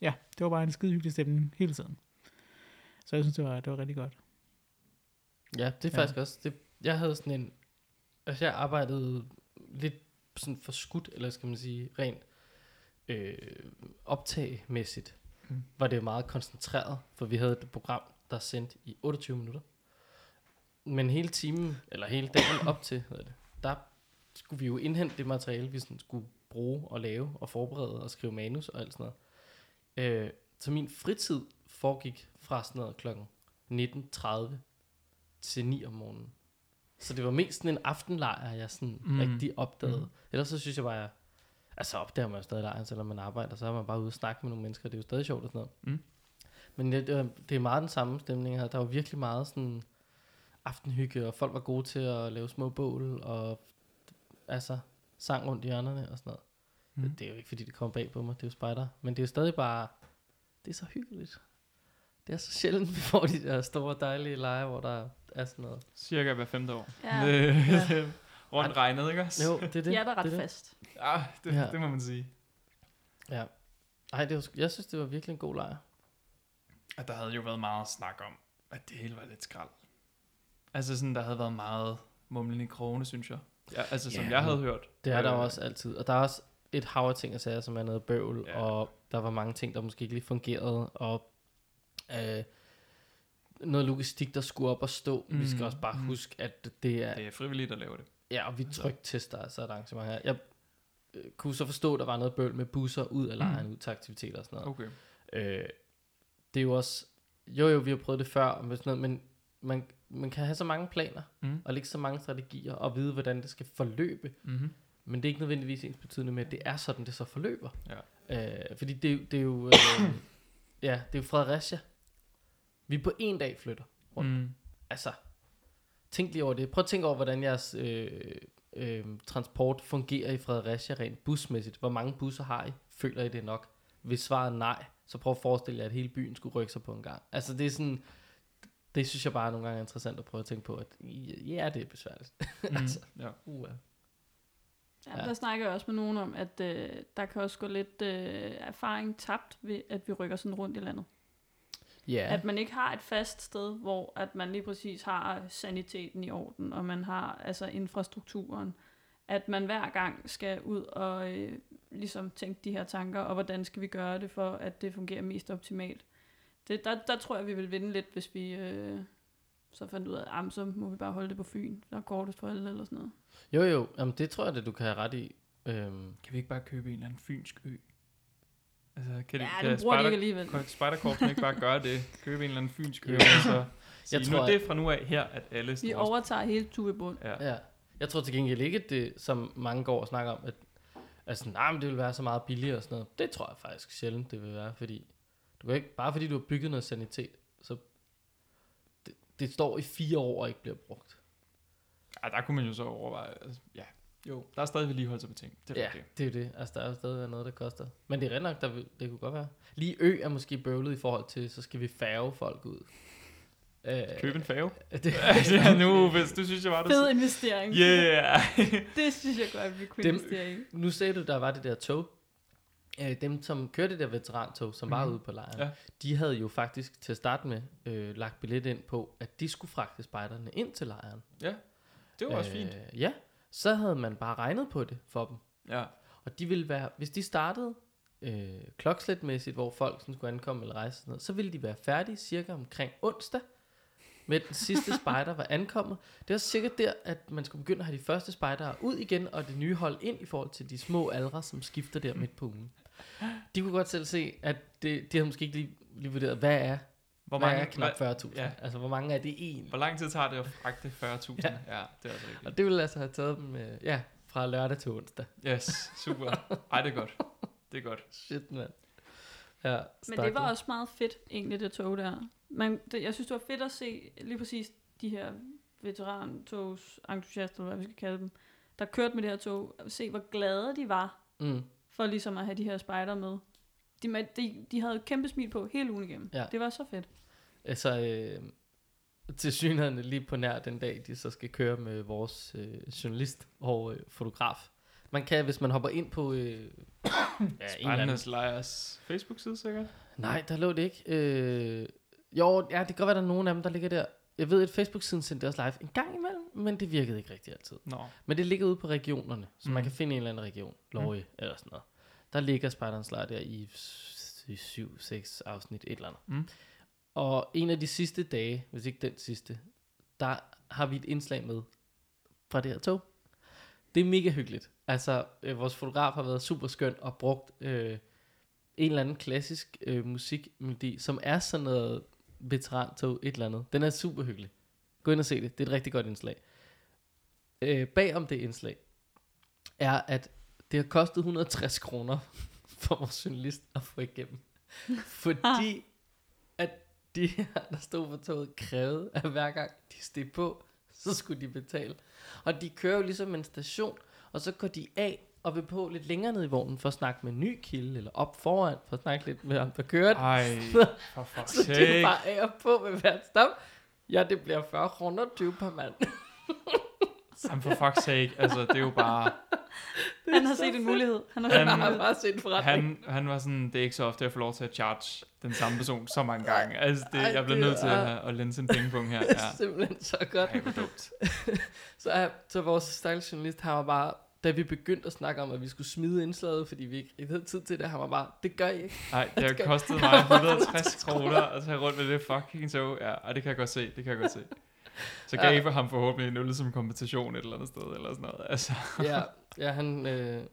ja, det var bare en skide hyggelig stemning hele tiden. Så jeg synes, det var, det var rigtig godt. Ja, det er Ja. faktisk også, det, jeg havde sådan en, altså jeg arbejdede lidt sådan for skudt, eller skal man sige, rent øh, optagmæssigt, Mm. var det jo meget koncentreret, for vi havde et program, der sendte i 28 minutter. Men hele timen, eller hele dagen op til, hedder det, der skulle vi jo indhente det materiale, vi sådan skulle bruge og lave og forberede og skrive manus og alt sådan noget. Øh, så min fritid foregik fra sådan noget klokken 19.30 til 9 om morgenen. Så det var mest sådan en aftenlejr, jeg sådan Mm. rigtig opdagede. Mm. Ellers så synes jeg bare, jeg, altså opdager man jo stadig lejren, selvom man arbejder, så er man bare ude og snakke med nogle mennesker, det er jo stadig sjovt og sådan noget. Mm. Men det, det, var- det er meget den samme stemning her. Der var virkelig meget sådan aftenhygge, og folk var gode til at lave små bål, og altså sang rundt i hjørnerne og sådan noget. Mm. Det er jo ikke fordi, det kommer bag på mig, det er jo spejder. Men det er jo stadig bare, det er så hyggeligt. Det er så sjældent, vi får de der store dejlige lejre, hvor der er sådan noget. Cirka hver femte år. Ja. [laughs] Rundt regnet, ikke også? Jo, det er det. Er der ret det er det. fast. Ja, det, Ja. det må man sige. Ja. Ej, det var, jeg synes, det var virkelig en god lejr. At der havde jo været meget snak om, at det hele var lidt skrald. Altså sådan, der havde været meget mumlen i krogene, synes jeg. Ja, altså som Ja, jeg havde men hørt. Det er der Øh, også altid. Og der er også et hav af ting at sige, som er noget bøvl, Ja. og der var mange ting, der måske ikke lige fungerede, og øh, noget logistik, der skulle op og stå. Mm. Vi skal Mm, også bare mm. mm. huske, at det er... Det er frivilligt at lave det. Ja, og vi Altså- tryktester altså et arrangement her. Jeg øh, kunne så forstå, at der var noget bøvl med busser ud af lejren, mm. ud til aktiviteter og sådan noget. Okay. Øh, det er jo også... Jo, jo, vi har prøvet det før, og sådan noget, men man, man kan have så mange planer, Mm. og lægge så mange strategier, og vide, hvordan det skal forløbe. Mm-hmm. Men det er ikke nødvendigvis ens betydende med, at det er sådan, det så forløber. Ja. Øh, fordi det, er det er jo... Øh, [coughs] ja, det er jo Fredericia. Vi på en dag flytter. rundt. Mm. Altså, tænk lige over det. Prøv at tænke over, hvordan jeres øh, øh, transport fungerer i Fredericia rent busmæssigt. Hvor mange busser har I? Føler I det nok? Hvis svaret er nej, så prøv at forestille jer, at hele byen skulle rykke sig på en gang. Altså, det er sådan... Det synes jeg bare nogle gange er interessant at prøve at tænke på, at ja, det er besværligt. Mm. [laughs] Altså. Ja. Uh, Ja, Ja. der snakker jeg også med nogen om, at øh, der kan også gå lidt øh, erfaring tabt ved, at vi rykker sådan rundt i landet. ja, At man ikke har et fast sted, hvor at man lige præcis har saniteten i orden, og man har altså infrastrukturen. At man hver gang skal ud og øh, ligesom tænke de her tanker, og hvordan skal vi gøre det for, at det fungerer mest optimalt. Det, der, der tror jeg, vi vil vinde lidt, hvis vi øh, så fandt ud af, at ah, så må vi bare holde det på Fyn. Der er kortest for alle eller sådan noget. jo jo, jamen, det tror jeg, at du kan have ret i. Øhm, Kan vi ikke bare købe en eller anden fynsk ø? Altså, kan, Ja, kan det bruger de Spider- ikke alligevel. kan Spiderkorpsen ikke bare gøre det? Købe en eller anden fynsk ø, og så sige, Jeg nu tror, er det fra nu af her, at alle Vi overtager hele Tuvebund. Ja. Ja. Jeg tror til gengæld ikke, at det, som mange går og snakker om, at altså, nej, men det vil være så meget billigere og sådan noget. Det tror jeg faktisk sjældent, det vil være, fordi du kan ikke, bare fordi du har bygget noget sanitet, så det, det står i fire år og ikke bliver brugt. ja, der kunne man jo så overveje, altså, ja, jo, der er stadig vedligeholdelse på ting. Det er Ja, rigtigt. det er jo det. Altså, der er jo stadig noget, der koster. Men det er rent nok, der vil, det kunne godt være. Lige ø er måske bøvlet i forhold til, så skal vi færge folk ud. Øh, Købe en fave. [laughs] det, ja, nu, hvis du synes, jeg var det. Fed investering. Yeah! [laughs] Det synes jeg godt, vi kunne investere i. Nu sagde du, der var det der tog. Øh, dem, som kørte det der veterantog, som var Mhm. ude på lejren, Ja. de havde jo faktisk til at starte med øh, lagt billet ind på, at de skulle fragte spejderne ind til lejren. ja, det var også fint. Øh, ja, så havde man bare regnet på det for dem. Ja. Og de ville være, hvis de startede øh, klokslætmæssigt, hvor folk sådan skulle ankomme eller rejse, sådan noget, så ville de være færdige cirka omkring onsdag, med den sidste spejder var ankommet. Det var sikkert der, at man skulle begynde at have de første spejdere ud igen, og det nye hold ind i forhold til de små aldre, som skifter der midt på ugen. De kunne godt selv se, at det, de havde måske ikke lige, lige vurderet, hvad er, Hvor hvad mange, er knap 40.000? ja. Altså, hvor mange er det egentlig? hvor lang tid tager det at fragte 40.000? Ja. Ja. det er altså rigtigt. Og det ville altså have taget dem, øh, ja, fra lørdag til onsdag. Yes, super. Ej, det er godt. Det er godt. Shit, mand. Ja, Men det var også meget fedt, egentlig, det tog der. Men det, jeg synes, det var fedt at se lige præcis de her veterantogs entusiaster, eller hvad vi skal kalde dem, der kørte med det her tog, og se hvor glade de var, Mm. for ligesom at have de her spejder med. De, de, de havde kæmpe smil på hele ugen igennem. Ja. Det var så fedt. Altså, øh, til synligheden lige på nær den dag, de så skal køre med vores øh, journalist og øh, fotograf. Man kan, hvis man hopper ind på... Øh, [coughs] ja, Spejdernes Lejers Facebook-side, sikkert. nej, der lå det ikke. Øh, jo, ja, det kan godt være, der er nogen af dem, der ligger der. Jeg ved, at Facebook-siden sendte det også live en gang imellem, men det virkede ikke rigtig altid. Nå. Men det ligger ude på regionerne, så mm. man Mm. kan finde en eller anden region, Lorge mm. eller sådan noget. Der ligger Spejderens Lejr der i 7-6 afsnit, et eller andet. Mm. Og en af de sidste dage, hvis ikke den sidste, der har vi et indslag med fra det her tog. Det er mega hyggeligt. Altså, øh, vores fotograf har været super skøn og brugt øh, en eller anden klassisk øh, musikmelodi, som er sådan noget veterantog, et eller andet. Den er super hyggelig. Gå ind og se det. Det er et rigtig godt indslag. Øh, bag om det indslag, er, at det har kostet 160 kroner for vores journalist at få igennem. Fordi [laughs] at de her, der stod på toget, krævede, at hver gang de steg på, så skulle de betale. Og de kører jo ligesom en station, og så går de af og vil på lidt længere ned i vognen for at snakke med en ny kilde, eller op foran for at snakke lidt med ham, der kører den. Ej, [laughs] for fuck's Så det er sake. bare af og på med hvert stop. Ja, det bliver 40 kroner 20 per mand. [laughs] Jamen for fuck's sake. Altså, det er jo bare... [laughs] Han har set en mulighed. Han har set Han- Han har bare set en forretning. Han, han var sådan, det er ikke så ofte, jeg får lov til at charge den samme person så mange gange. Altså, det, Ej, jeg bliver det nødt til er- at, at lænse en pengepunkt her. Det er Ja. simpelthen så godt. Ej, hvor dumt. Så, er, så vores stakkels journalist, han var bare, da vi begyndte at snakke om, at vi skulle smide indslaget, fordi vi ikke havde tid til det, han var bare, det gør I ikke. Nej, det har kostet mig [laughs] 160 kroner at tage rundt med det fucking tog. Ja, og det kan jeg godt se, det kan jeg godt se. Så gav ja. ham forhåbentlig en øl som kompensation et eller andet sted, eller sådan noget. Altså, ja, ja, han, øh,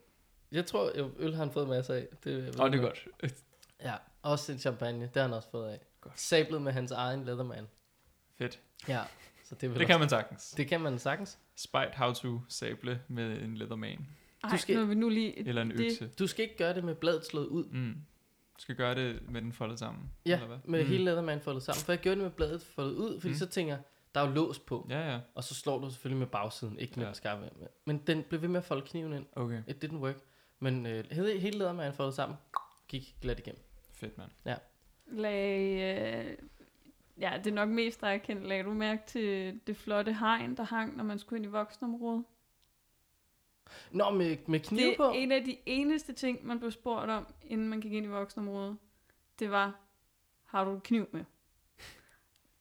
jeg tror, jo, øl har han fået masser af. Det, ved og det er godt. godt. [laughs] Ja, også en champagne, det har han også fået af. Godt. Sablet med hans egen Leatherman. Fedt. Ja, så det, Det kan man sagtens. det kan man sagtens. Spite how to sable med en leatherman. Ej, Du skal- nu er vi nu lige... Eller en Det- økse. Du skal ikke gøre det med bladet slået ud. Mm. skal gøre det med den foldet sammen? Ja, eller hvad? med Mm. hele Leatherman foldet sammen. For jeg gjorde det med bladet foldet ud, fordi Mm. så tænker jeg, der er jo lås på. Ja, ja. Og så slår du selvfølgelig med bagsiden, ikke med Ja. ja. skarpe. Men den blev ved med at folde kniven ind. Okay, It didn't work. Men øh, hele, hele Leatherman foldet sammen, gik glat igennem. fedt mand. Lag, øh, ja, det er nok mest dig kendt. Lagde du mærke til det flotte hegn, der hang, når man skulle ind i voksenområdet? Nå, med, med kniv Det på? er en af de eneste ting, man blev spurgt om, inden man gik ind i voksenområdet. Det var, har du en kniv med?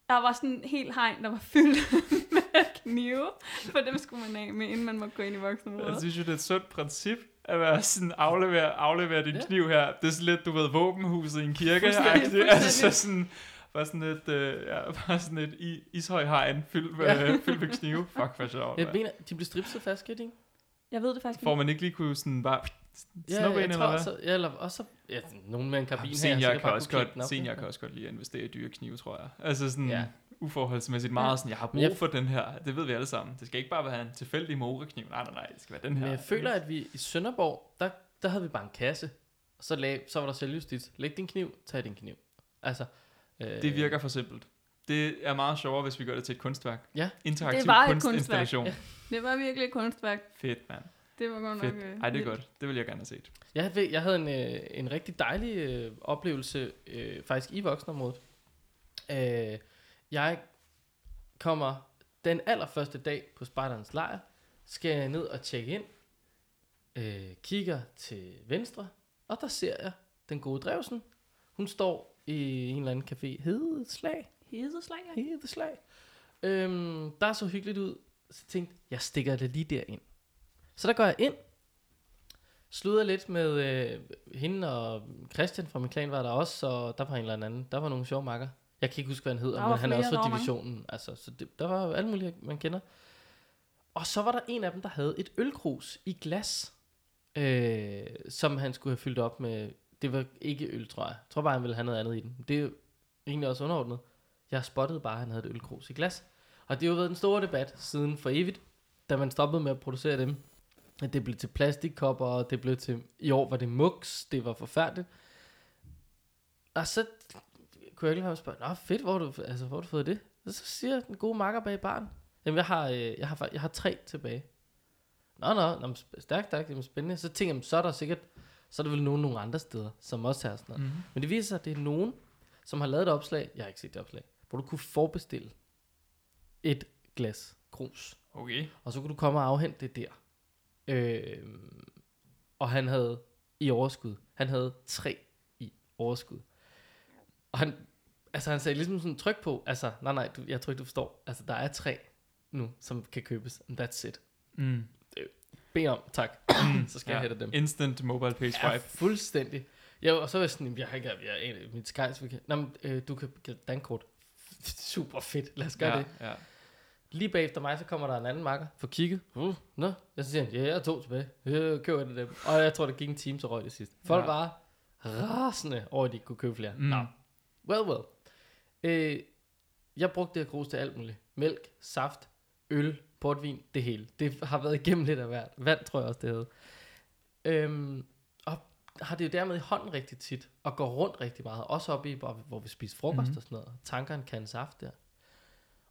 Der var sådan en helt hegn, der var fyldt [laughs] med knive, for dem skulle man af med, inden man måtte gå ind i Jeg voksenområdet. synes jo, det er et sundt princip, at være sådan, aflevere, aflevere din Ja. kniv her. Det er sådan lidt, du ved, våbenhuset i en kirke. Fuldstændig. [laughs] Altså fuldstændig. sådan, bare sådan et, øh, ja, [laughs] bare sådan et i, ishøjhegn fyldt med, Ja. [laughs] fyldt med knive. Fuck, hvor sjovt. Jeg mener, de blev stripset fast, de ikke? Jeg ved det faktisk Får man ikke lige kunne sådan bare Ja, snuppe ind, eller hvad? så, ja, eller også, ja, nogen med en karbin her. Senior det kan, bare også godt, op, senior kan også godt lide at investere i dyre knive, tror jeg. Altså sådan Ja. ja. uforholdsmæssigt meget Ja. sådan, jeg har Men jeg- brug for den her. Det ved vi alle sammen. Det skal ikke bare være en tilfældig morekniv. Nej, nej, nej. Det skal være den her. Men jeg føler, at vi i Sønderborg, der, der havde vi bare en kasse. Og så, lag, så var der selvjustits. Læg din kniv, tag din kniv. Altså, øh, Det virker for simpelt. Det er meget sjovere, hvis vi gør det til et kunstværk. Ja. Interaktiv Det var et kunstinstallation. Det var virkelig et kunstværk. Fedt, mand. Det var godt Fedt. nok... øh, Ej, det er godt. Det vil jeg gerne have set. Jeg, ved, jeg havde en, øh, en rigtig dejlig øh, oplevelse, øh, faktisk i voksenområdet. Øh, jeg kommer den allerførste dag på Spejderens lejr, skal jeg ned og tjekke ind, øh, kigger til venstre, og der ser jeg den gode Drevsen. Hun står i en eller anden café, Hedeslag. Hedeslag, ja. Hedeslag. Øhm, der så hyggeligt ud, så tænkte jeg, jeg stikker det lige derind. Så der går jeg ind, sluder lidt med øh, hende og Christian fra min klan var der også, og der var en eller anden, der var nogle sjove makker. Jeg kan ikke huske, hvad han hedder, men han er også fra mange. divisionen. Altså, så det, der var alle mulige, man kender. Og så var der en af dem, der havde et ølkrus i glas, øh, som han skulle have fyldt op med. Det var ikke øl, tror jeg. Jeg tror bare, han ville have noget andet i den. Det er jo egentlig også underordnet. Jeg spottede bare, at han havde et ølkrus i glas. Og det har jo været den store debat siden for evigt, da man stoppede med at producere dem. At det blev til plastikkopper, og det blev til, i år var det muks, det var forfærdeligt. Og så kunne jeg ikke lade spørge, Nå fedt, hvor har du, altså, hvor du fået det? Og så siger den gode makker bag barn, jamen jeg har, øh, jeg har, jeg har tre tilbage. Nå, nå, nå stærkt, stærkt, jamen spændende. Så tænker jeg, så er der sikkert, så er der vel nogen nogle andre steder, som også har sådan noget. Mm-hmm. Men det viser sig, at det er nogen, som har lavet et opslag, jeg har ikke set det opslag, hvor du kunne forbestille et glas grus. Okay. Og så kunne du komme og afhente det der. Øh, og han havde i overskud. Han havde tre i overskud. Og han, altså han sagde ligesom sådan tryk på, altså nej nej, du, jeg tror ikke du forstår. Altså der er tre nu, som kan købes. And that's it. Mm. Bed om, tak. [clears throat] så skal ja. jeg hætte dem. Instant mobile Ja, swipe. fuldstændig. Ja, og så var jeg sådan, jeg har ikke, jeg er en, mit Skies, vi kan, men, øh, du kan give dankort. [laughs] Super fedt, lad os gøre ja, det. Ja. Lige bagefter mig, så kommer der en anden makker for kigget. Uh, nå, jeg siger ja, jeg er to tilbage. Jeg køber det dem. Og jeg tror, det gik en time, så røg det sidst. Folk Ja. var rasende over, at de ikke kunne købe flere. Mm. Nå, well, well. Øh, jeg brugte det her grus til alt muligt. Mælk, saft, øl, portvin, det hele. Det har været igennem lidt af hvert. Vand tror jeg også, det havde. Øhm, og har det jo dermed i hånden rigtig tit, og går rundt rigtig meget. Også oppe i, hvor, hvor vi spiser frokost Mhm. og sådan noget. Tanker en kan saft der.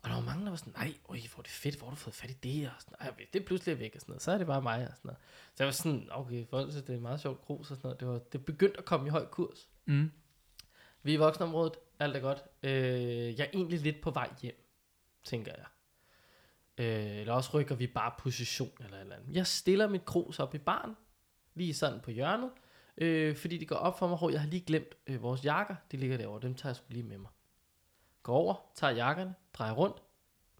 Og der var mange, der var sådan, nej, øj, hvor er det fedt, hvor har du fået fat i det? Og sådan, Ej, det er pludselig væk og sådan noget. Så er det bare mig og sådan noget. Så jeg var sådan, okay, folk synes, det er meget sjovt grus og sådan noget. Det, var, det begyndte at komme i høj kurs. Mm. Vi er i voksenområdet, alt er godt. Øh, jeg er egentlig lidt på vej hjem, tænker jeg. Øh, eller også rykker vi bare position eller eller andet. Jeg stiller mit krus op i barn, lige sådan på hjørnet, øh, fordi det går op for mig, hvor jeg har lige glemt øh, vores jakker, de ligger derovre, dem tager jeg sgu lige med mig. Går over, tager jakkerne, drejer rundt,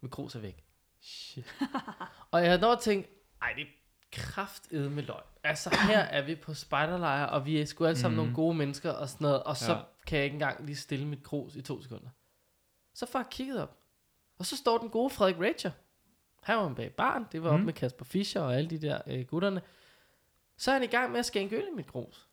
mit krus er væk. Shit. [laughs] og jeg har nået tænkt, ej det er kraftede med løg. Altså her er vi på spejderlejr, og vi er sgu alle sammen Mhm. nogle gode mennesker og sådan noget, og så Ja. kan jeg ikke engang lige stille mit krus i to sekunder. Så får jeg kigget op, og så står den gode Frederik Racher. Han var bag barn, det var op Mhm. med Kasper Fischer og alle de der øh, gutterne. Så er han i gang med at skænke øl i mit krus.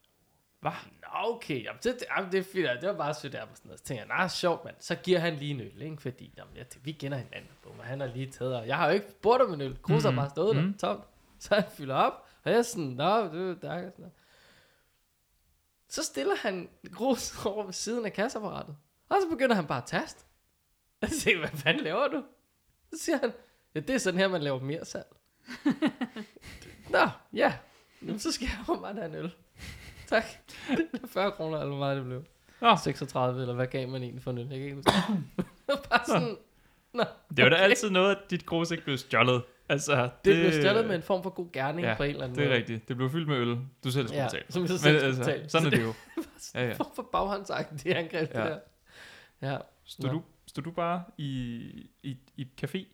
Hvad? Nå, okay, jamen, det, jamen, det er fint, det var bare sødt der på sådan noget. Så tænker jeg, nej, sjovt mand, så giver han lige en øl, ikke? fordi jamen, jeg, vi kender hinanden, bum, og han har lige taget, og jeg har jo ikke spurgt om en øl, krus har Mhm. bare stået Mhm. der, tomt. Så han fylder op, og jeg er sådan, nå, det er der, sådan noget. Så stiller han grus [laughs] over ved siden af kasseapparatet. Og så begynder han bare at taste. Jeg siger, hvad fanden laver du? Så siger han, ja, det er sådan her, man laver mere salg. Nå, ja. Jamen, så skal jeg jo bare have en øl. Tak. 40 kroner, eller hvor meget det blev. Nå. 36, eller hvad gav man egentlig for en øl? Jeg kan ikke huske. det. [coughs] bare sådan, Nå, Det var da okay. altid noget, at dit grus ikke blev stjålet. Altså, det, Det blev stjålet med en form for god gerning Ja, på en eller anden Det er måde. rigtigt. Det blev fyldt med øl. Du selv skulle Ja, betale. som jeg så Men selv skulle altså, betale. sådan Så er det jo. [laughs] Ja, ja. form for baghåndsagt, det angreb, Ja. det der. Ja. Stod, Nå. du, stod du bare i, i, i et café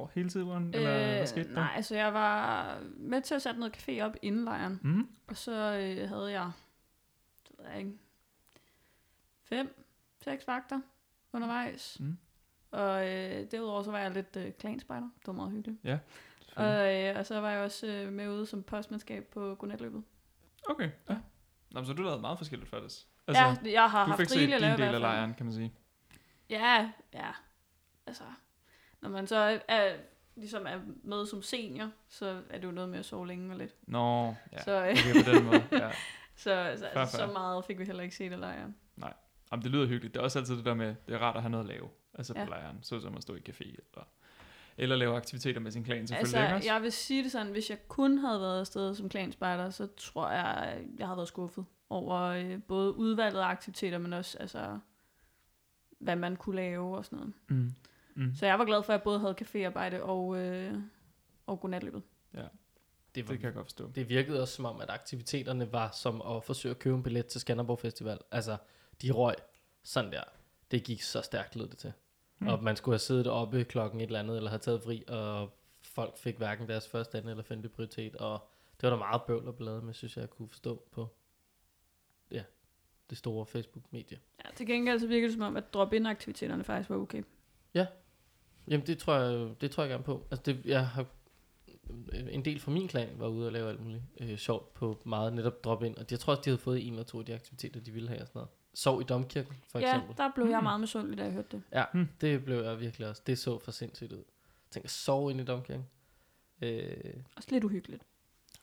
over hele tiden, eller hvad skete der? Øh, nej, altså jeg var med til at sætte noget café op inden lejren. Mm. Og så øh, havde jeg, det ved jeg ikke, fem, seks vagter undervejs. Mm. Og øh, derudover så var jeg lidt øh, klanspejder. Det var meget hyggeligt. Ja. Og, øh, og så var jeg også øh, med ude som postmandskab på godnatløbet. Okay, ja. Nå, men så du lavet meget forskelligt faktisk. Altså, ja, jeg har du haft fik set din del af lejren, kan man sige. Ja, ja. Altså, når man så er, ligesom er med som senior, så er det jo noget med at sove længe og lidt. Nå, ja. Så, øh, Okay, på den måde, ja. [laughs] så, altså, Fair, så meget fik vi heller ikke set af lejren. Jamen, det lyder hyggeligt. Det er også altid det der med, det er rart at have noget at lave. Altså Ja. på lejren, så som at stå i café, eller, eller lave aktiviteter med sin klan selvfølgelig, Altså, ikke jeg vil sige det sådan, hvis jeg kun havde været afsted som klanspejder, så tror jeg, jeg havde været skuffet over øh, både udvalget af aktiviteter, men også altså, hvad man kunne lave og sådan noget. Mm. Mm. Så jeg var glad for, at jeg både havde caféarbejde og, øh, og godnatløbet. Det, var, Det kan jeg godt forstå. det virkede også som om, at aktiviteterne var som at forsøge at købe en billet til Skanderborg Festival. Altså, de røg sådan der. Det gik så stærkt, lød det til. Mm. Og man skulle have siddet oppe klokken et eller andet, eller have taget fri, og folk fik hverken deres første, anden eller femte prioritet. Og det var der meget bøvl og ballade med, synes jeg, jeg kunne forstå på ja, det store Facebook-medie. Ja, til gengæld så virkede det som om, at drop-in-aktiviteterne faktisk var okay. Jamen, det tror jeg, det tror jeg gerne på. Altså, det, jeg har en del fra min klan var ude og lave alt muligt øh, sjovt på meget netop drop ind. Og jeg tror også, de havde fået en eller to af de aktiviteter, de ville have og sådan noget. Sov i domkirken, for ja, eksempel. der blev jeg Mm. meget misundelig, da jeg hørte det. Ja, Hmm. det blev jeg virkelig også. Det så for sindssygt ud. Jeg tænker, sove inde i domkirken. Øh, Også lidt uhyggeligt.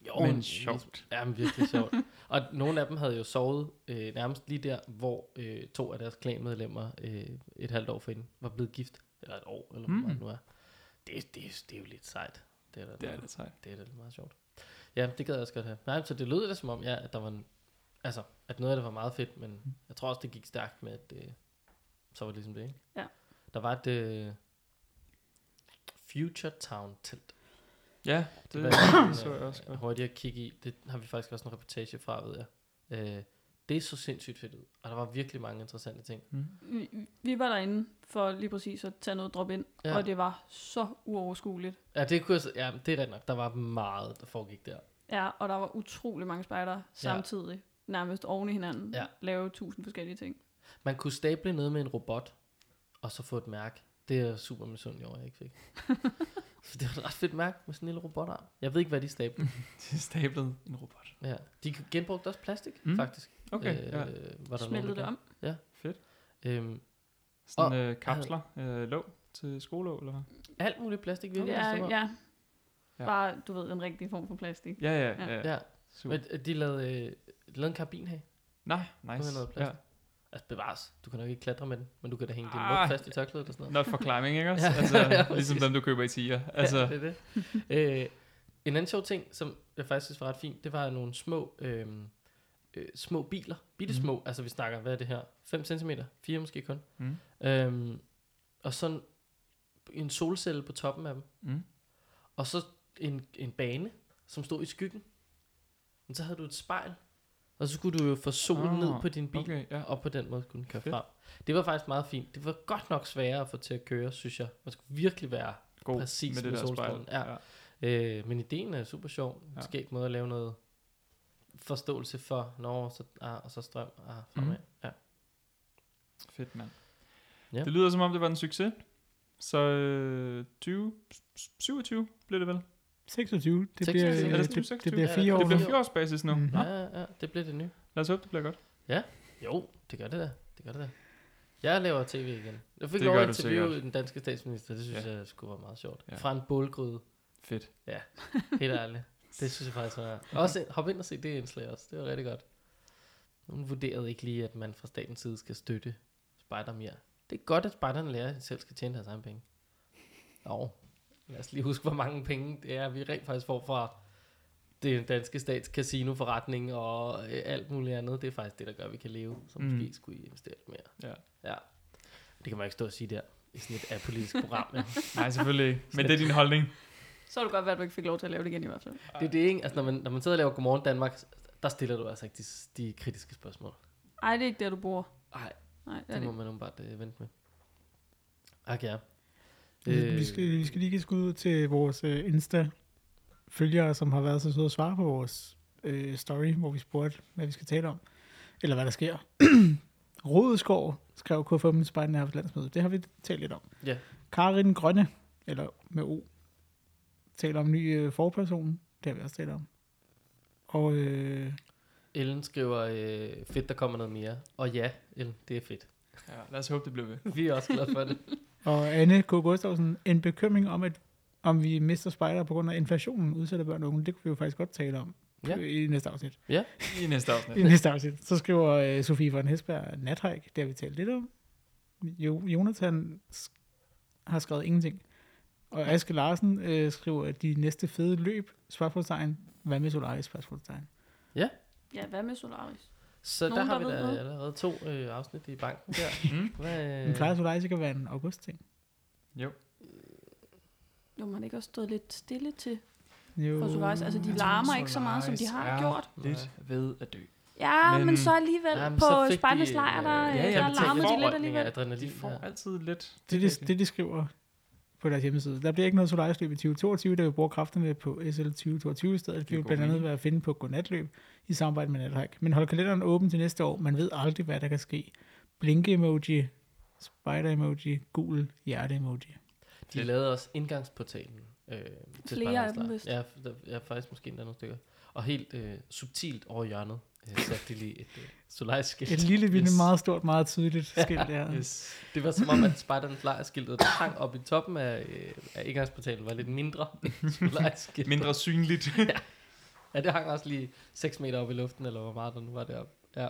jo, Men en- sjovt. Ja, men virkelig sjovt. og nogle af dem havde jo sovet øh, nærmest lige der, hvor øh, to af deres klanmedlemmer øh, et halvt år forinden var blevet gift. Eller et år, eller Mm. hvad det nu er. Det, det, det er jo lidt sejt. Det er, da Det er meget- lidt sejt. det er da lidt meget sjovt. Ja, det gad jeg også godt have. Nej, så det lød da som om, ja, at der var en, altså, at noget af det var meget fedt, men jeg tror også, det gik stærkt med, at øh, så var det ligesom det, ikke? Ja. Der var et øh, Future Town telt. Ja, det, Det, det var [coughs] så jeg også øh, godt. hurtigt at kigge i. Det har vi faktisk også en reportage fra, ved jeg. Øh, det så sindssygt fedt ud, og der var virkelig mange interessante ting. Mm. Vi, vi var derinde for lige præcis at tage noget drop ind, Ja. ja. og det var så uoverskueligt. Ja, det, kunne jeg, ja, det er ret nok. Der var meget, der foregik der. Ja, og der var utrolig mange spejdere samtidig, nærmest oven i hinanden, Ja. lave tusind forskellige ting. Man kunne stable noget med en robot, og så få et mærke. Det er jeg super misundelig over, jeg ikke fik. [laughs] For det var et ret fedt mærke med sådan en lille robotarm. Jeg ved ikke, hvad de stablede. [laughs] De er stablet en robot. ja. De genbrugte også plastik, Mm. faktisk. Okay, ja. var der Smeltede nogen, det der om. gjorde. Fedt. Øhm, Sådan Og- øh, kapsler, øh, låg til skolelåg, eller hvad? alt muligt plastik virkelig. Ja, ja. Ja. Bare, du ved, den rigtige form for plastik. Ja, ja, Ja. ja. ja. Super. Men øh, de lavede, øh, de lavede en karbin her. Nej, nice. noget Ja. plastik. Altså bevares. Du kan nok ikke klatre med den, men du kan da hænge din Ah. mug fast i tørklædet og sådan noget. Not for climbing, ikke også? [laughs] Ja, altså, [laughs] ja, ligesom dem, du køber i tiger. Altså, Ja, det er det. øh, en anden sjov ting, som jeg faktisk synes var ret fint, det var nogle små, øh, øh, små biler. Bitte små, mm. altså vi snakker, hvad er det her? 5 cm? 4 måske kun. mm, Øhm, og sådan en solcelle på toppen af dem. mm. Og så en, en bane, som stod i skyggen. Men så havde du et spejl. Og så skulle du jo få solen Ah, ned på din bil. Okay, ja. Og på den måde kunne den køre Fedt. frem. Det var faktisk meget fint. Det var godt nok sværere at få til at køre, synes jeg. Man skulle virkelig være God præcis med det med solstrålen. Ja. Øh, men ideen er super sjov. Ja. Ja. Skæg måde at lave noget forståelse for, når så, ah, og så strøm ah, fremad. Mm. Ja. Fedt, mand. Ja. Det lyder som om, det var en succes. Så øh, 20, 27 blev det vel? 26. Det 26. bliver, Er det det, 26? det, bliver Ja, fire år. Det bliver nu. fireårsbasis nu. Mhm. Mm. Ja, ja, ja, det bliver det nye. Lad os håbe, det bliver godt. Jo, det gør det da. Det gør det da. Jeg laver tv igen. Jeg fik Det lov at interviewe den danske statsminister. Det synes Ja. ja. jeg skulle være meget sjovt. Ja. Ja. Fra en bålgryde. Fedt. Helt ærligt. Det synes jeg faktisk var... Også hop ind og se det indslag også. Det var rigtig godt. Hun vurderede ikke lige, at man fra statens side skal støtte spejder mere. Det er godt, at spejderne lærer, at de selv skal tjene deres egen penge. Jo, lad os lige huske, hvor mange penge det er, vi rent faktisk får fra det danske stats casinoforretning og øh, alt muligt andet. Det er faktisk det, der gør, at vi kan leve, så Mm. måske skulle I investere lidt mere. Ja. Ja. Det kan man ikke stå og sige der i sådan et apolitisk program. Ja. [laughs] Nej, selvfølgelig ikke. Men det er din holdning. Så er det godt være, at du ikke fik lov til at lave det igen i hvert fald. Det er det, ikke? Altså, når man, når man sidder og laver Godmorgen Danmark, der stiller du altså ikke de, de kritiske spørgsmål. Ej, det er ikke der, du bor. Nej, Nej, det det det må ikke. man bare øh, vente med. Ak ja. Vi, vi, skal, vi skal lige give skud ud til vores øh, Insta-følgere, som har været så søde at svare på vores øh, story, hvor vi spurgte, hvad vi skal tale om. Eller hvad der sker. [clears throat] Rodeskov skrev K5 Spejden landsmødet. Det har vi talt lidt om. Ja. Karin Grønne, eller med O, taler om ny øh, forperson. Det har vi også talt om. Og øh, Ellen skriver, øh, fedt, der kommer noget mere. Og ja, Ellen, det er fedt. Ja, lad os håbe, det bliver ved. Vi er også glade for det. [laughs] Og Anne K. Gustafsen, en bekymring om, at om vi mister spejder på grund af inflationen udsætter børn og unge, det kunne vi jo faktisk godt tale om Ja. ja. i næste afsnit. I næste afsnit. I næste afsnit. Så skriver uh, Sofie von Hesberg nathike, det har vi talt lidt om. Jo, Jonathan sk- har skrevet ingenting. Og Aske Larsen uh, skriver, at de næste fede løb, spørgsmålstegn, hvad med Solaris, spørgsmålstegn. Ja, hvad med Solaris? Så Nogen, der har der vi da noget? allerede to øh, afsnit i banken der. [laughs] Mm? Hvad, Men plejer Solaris ikke at være en august-ting? Jo. Jo, man har ikke også stået lidt stille til Jo. for Solaris. Altså, de larmer ikke så meget, som de har er gjort. lidt ved at dø. Ja, men, Men- så alligevel Jamen, på de, lejr, der, øh, ja, ja, der men tænk, larmede de lidt alligevel. adrenalin. De får ja. altid lidt. Det er det, det, de skriver på deres hjemmeside. Der bliver ikke noget solarisløb i 2022, da vi bruger kræfterne på SL 2022 i stedet. Det vil blandt andet være at finde på godnatløb i samarbejde med Nathike. Men hold kalenderen åben til næste år. Man ved aldrig, hvad der kan ske. Blinke-emoji, spider-emoji, gul hjerte-emoji. De lavede også indgangsportalen. Øh, til Flere af dem, vist. Ja, der, ja, faktisk måske endda nogle stykker. Og helt øh, subtilt over hjørnet øh, satte de lige et øh, solaris-skilt. Et lille, vildt, Yes. meget stort, meget tydeligt [laughs] skilt der. Yes. Det var som om, at Spejdernes Lejr-skiltet, der hang op i toppen af, øh, af indgangsportalen, var lidt mindre [laughs] solaris-skiltet. Mindre synligt. [laughs] Ja, det hang også lige 6 meter op i luften, eller hvor meget der nu var deroppe. Ja.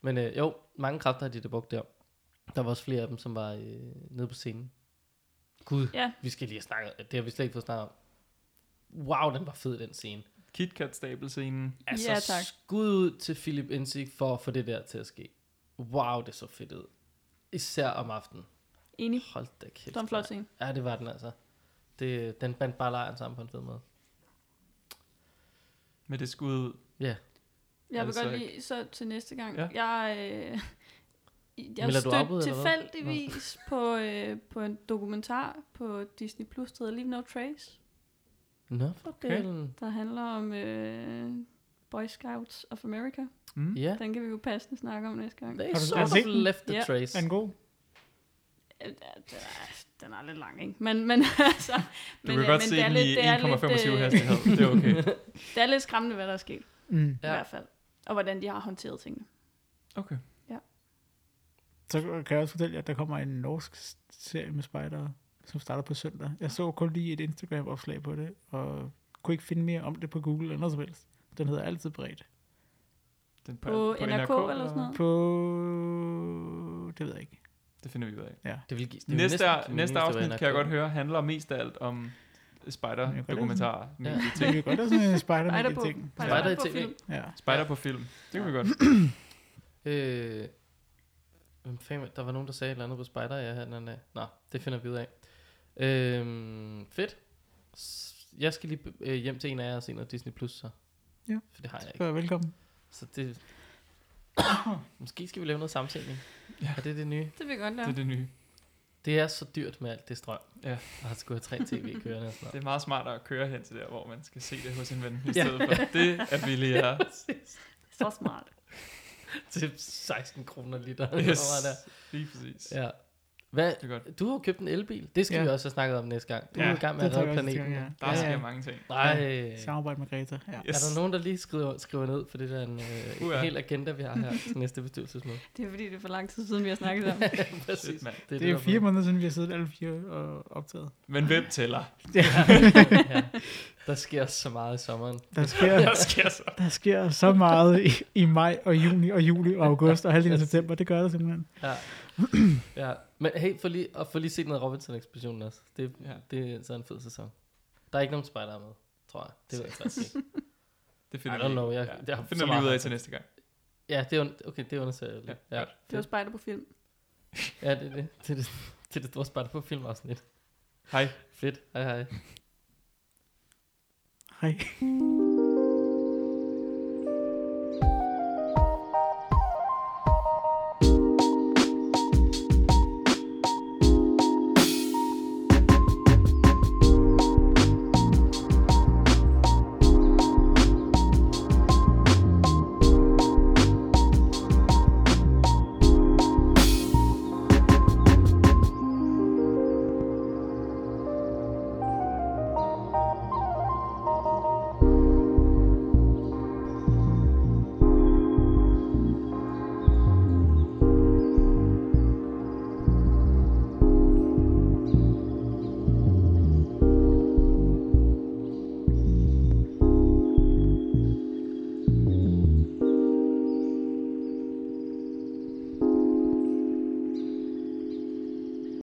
Men øh, jo, mange kræfter har de det brugt der. Der var også flere af dem, som var øh, nede på scenen. Gud, Ja, vi skal lige have snakket, det har vi slet ikke fået snakket om. Wow, den var fed, den scene. KitKat stabelscenen. Altså, Ja, tak. skud ud til Philip Indsig for at få det der til at ske. Wow, det så fedt ud. Især om aftenen. enig. Hold da kæft. Det var en flot scene. Ja, det var den altså. Det, den bandt bare lejren sammen på en fed måde. Med det skud ud. Ja. Jeg vil Altså godt lige så til næste gang. Ja. Jeg, øh, jeg stødte tilfældigvis på, øh, på en dokumentar på Disney Plus, der hedder Leave No Trace, Nå, for Okay. delen. der handler om øh, Boy Scouts of America. Mm. Ja. Den kan vi jo passende snakke om næste gang. Har du- sort of left the Ja. trace. Er den god? Øh, Den er, den er lidt lang, ikke? Men, men [laughs] altså... Du men, kan øh, godt men se det er den lidt- i det er 1,25 lidt, øh, hastighed. Det er okay. [laughs] Det er lidt skræmmende, hvad der er sket, Mm. ja. i hvert fald. Og hvordan de har håndteret tingene. Okay. Så kan jeg også fortælle jer, at der kommer en norsk serie med spejdere, som starter på søndag. Jeg så kun lige et Instagram-opslag på det, og kunne ikke finde mere om det på Google eller noget som helst. Den hedder altid bredt. Den På, på NRK, eller sådan noget. På... Det ved jeg ikke. Det finder vi ud af. Ja. Det vil det vil Næste, næste det var afsnit, kan jeg NRK. godt høre, handler mest af alt om spider-dokumentarer. Ja. Vi kan godt have [laughs] sådan en spider Spejder på, ting. Spejder spejder i på TV. film. Ja. Spider på film. Det kan vi godt. [clears throat] Øh, hvem fanden, der var nogen, der sagde et eller andet på Spider, ja, her den anden. Nå, det finder vi ud af. Øh, fedt. Jeg skal lige øh, hjem til en af jer og se noget Disney+, Plus så. Ja. For det har jeg ikke. Så velkommen. Så det... [coughs] Måske skal vi lave noget samtænkning. Ja. Er det det nye? Det vil jeg godt lave. Det er det nye. Det er så dyrt med alt det strøm. Ja. Og at skulle have tre tv kørende og sådan Det er meget smartere at køre hen til der, hvor man skal se det hos en ven, i Ja. stedet for. Det er billigere. [laughs] Så smart. [laughs] Til 16 kroner liter. Yes. Der. Lige præcis. Ja. Hvad, Det er godt. du har købt en elbil. Det skal Ja. vi også have snakket om næste gang. Du er Ja, i gang med det at redde planeten. gang, Der Ja, sker ja. mange ting. Nej. Samarbejde med Greta. Ja. Yes. Er der nogen, der lige skriver, skriver ned, for det der er en øh, Uha. hel agenda, vi har her til næste bestyrelsesmøde? Det er fordi, det er for lang tid siden, vi har snakket om. [laughs] Præcis. Shit, mand. Det er der fire måneder siden, vi har siddet alle fire og optaget. Men hvem tæller? [laughs] ja. Der sker så meget i sommeren. Der sker, [laughs] Der sker så. der sker så meget i, i maj og juni og juli og august og halvdelen af september. Det gør det simpelthen. Ja. ja. Men hey, for lige, og for lige set noget Robinson-ekspeditionen også. Det, Ja. det er så en fed sæson. Der er ikke nogen spider med, tror jeg. Det ved jeg faktisk ikke. [laughs] Det I finder don't vi. know, jeg- ja. jeg så finder vi ud af til næste gang. Ja, det er, okay, det undersøger jeg lige. Ja, Ja. Det var spejder på film. [laughs] ja det er det. Det er det, det, er det store spider på filmafsnit. Hej. Fedt. Hej hej. Hej.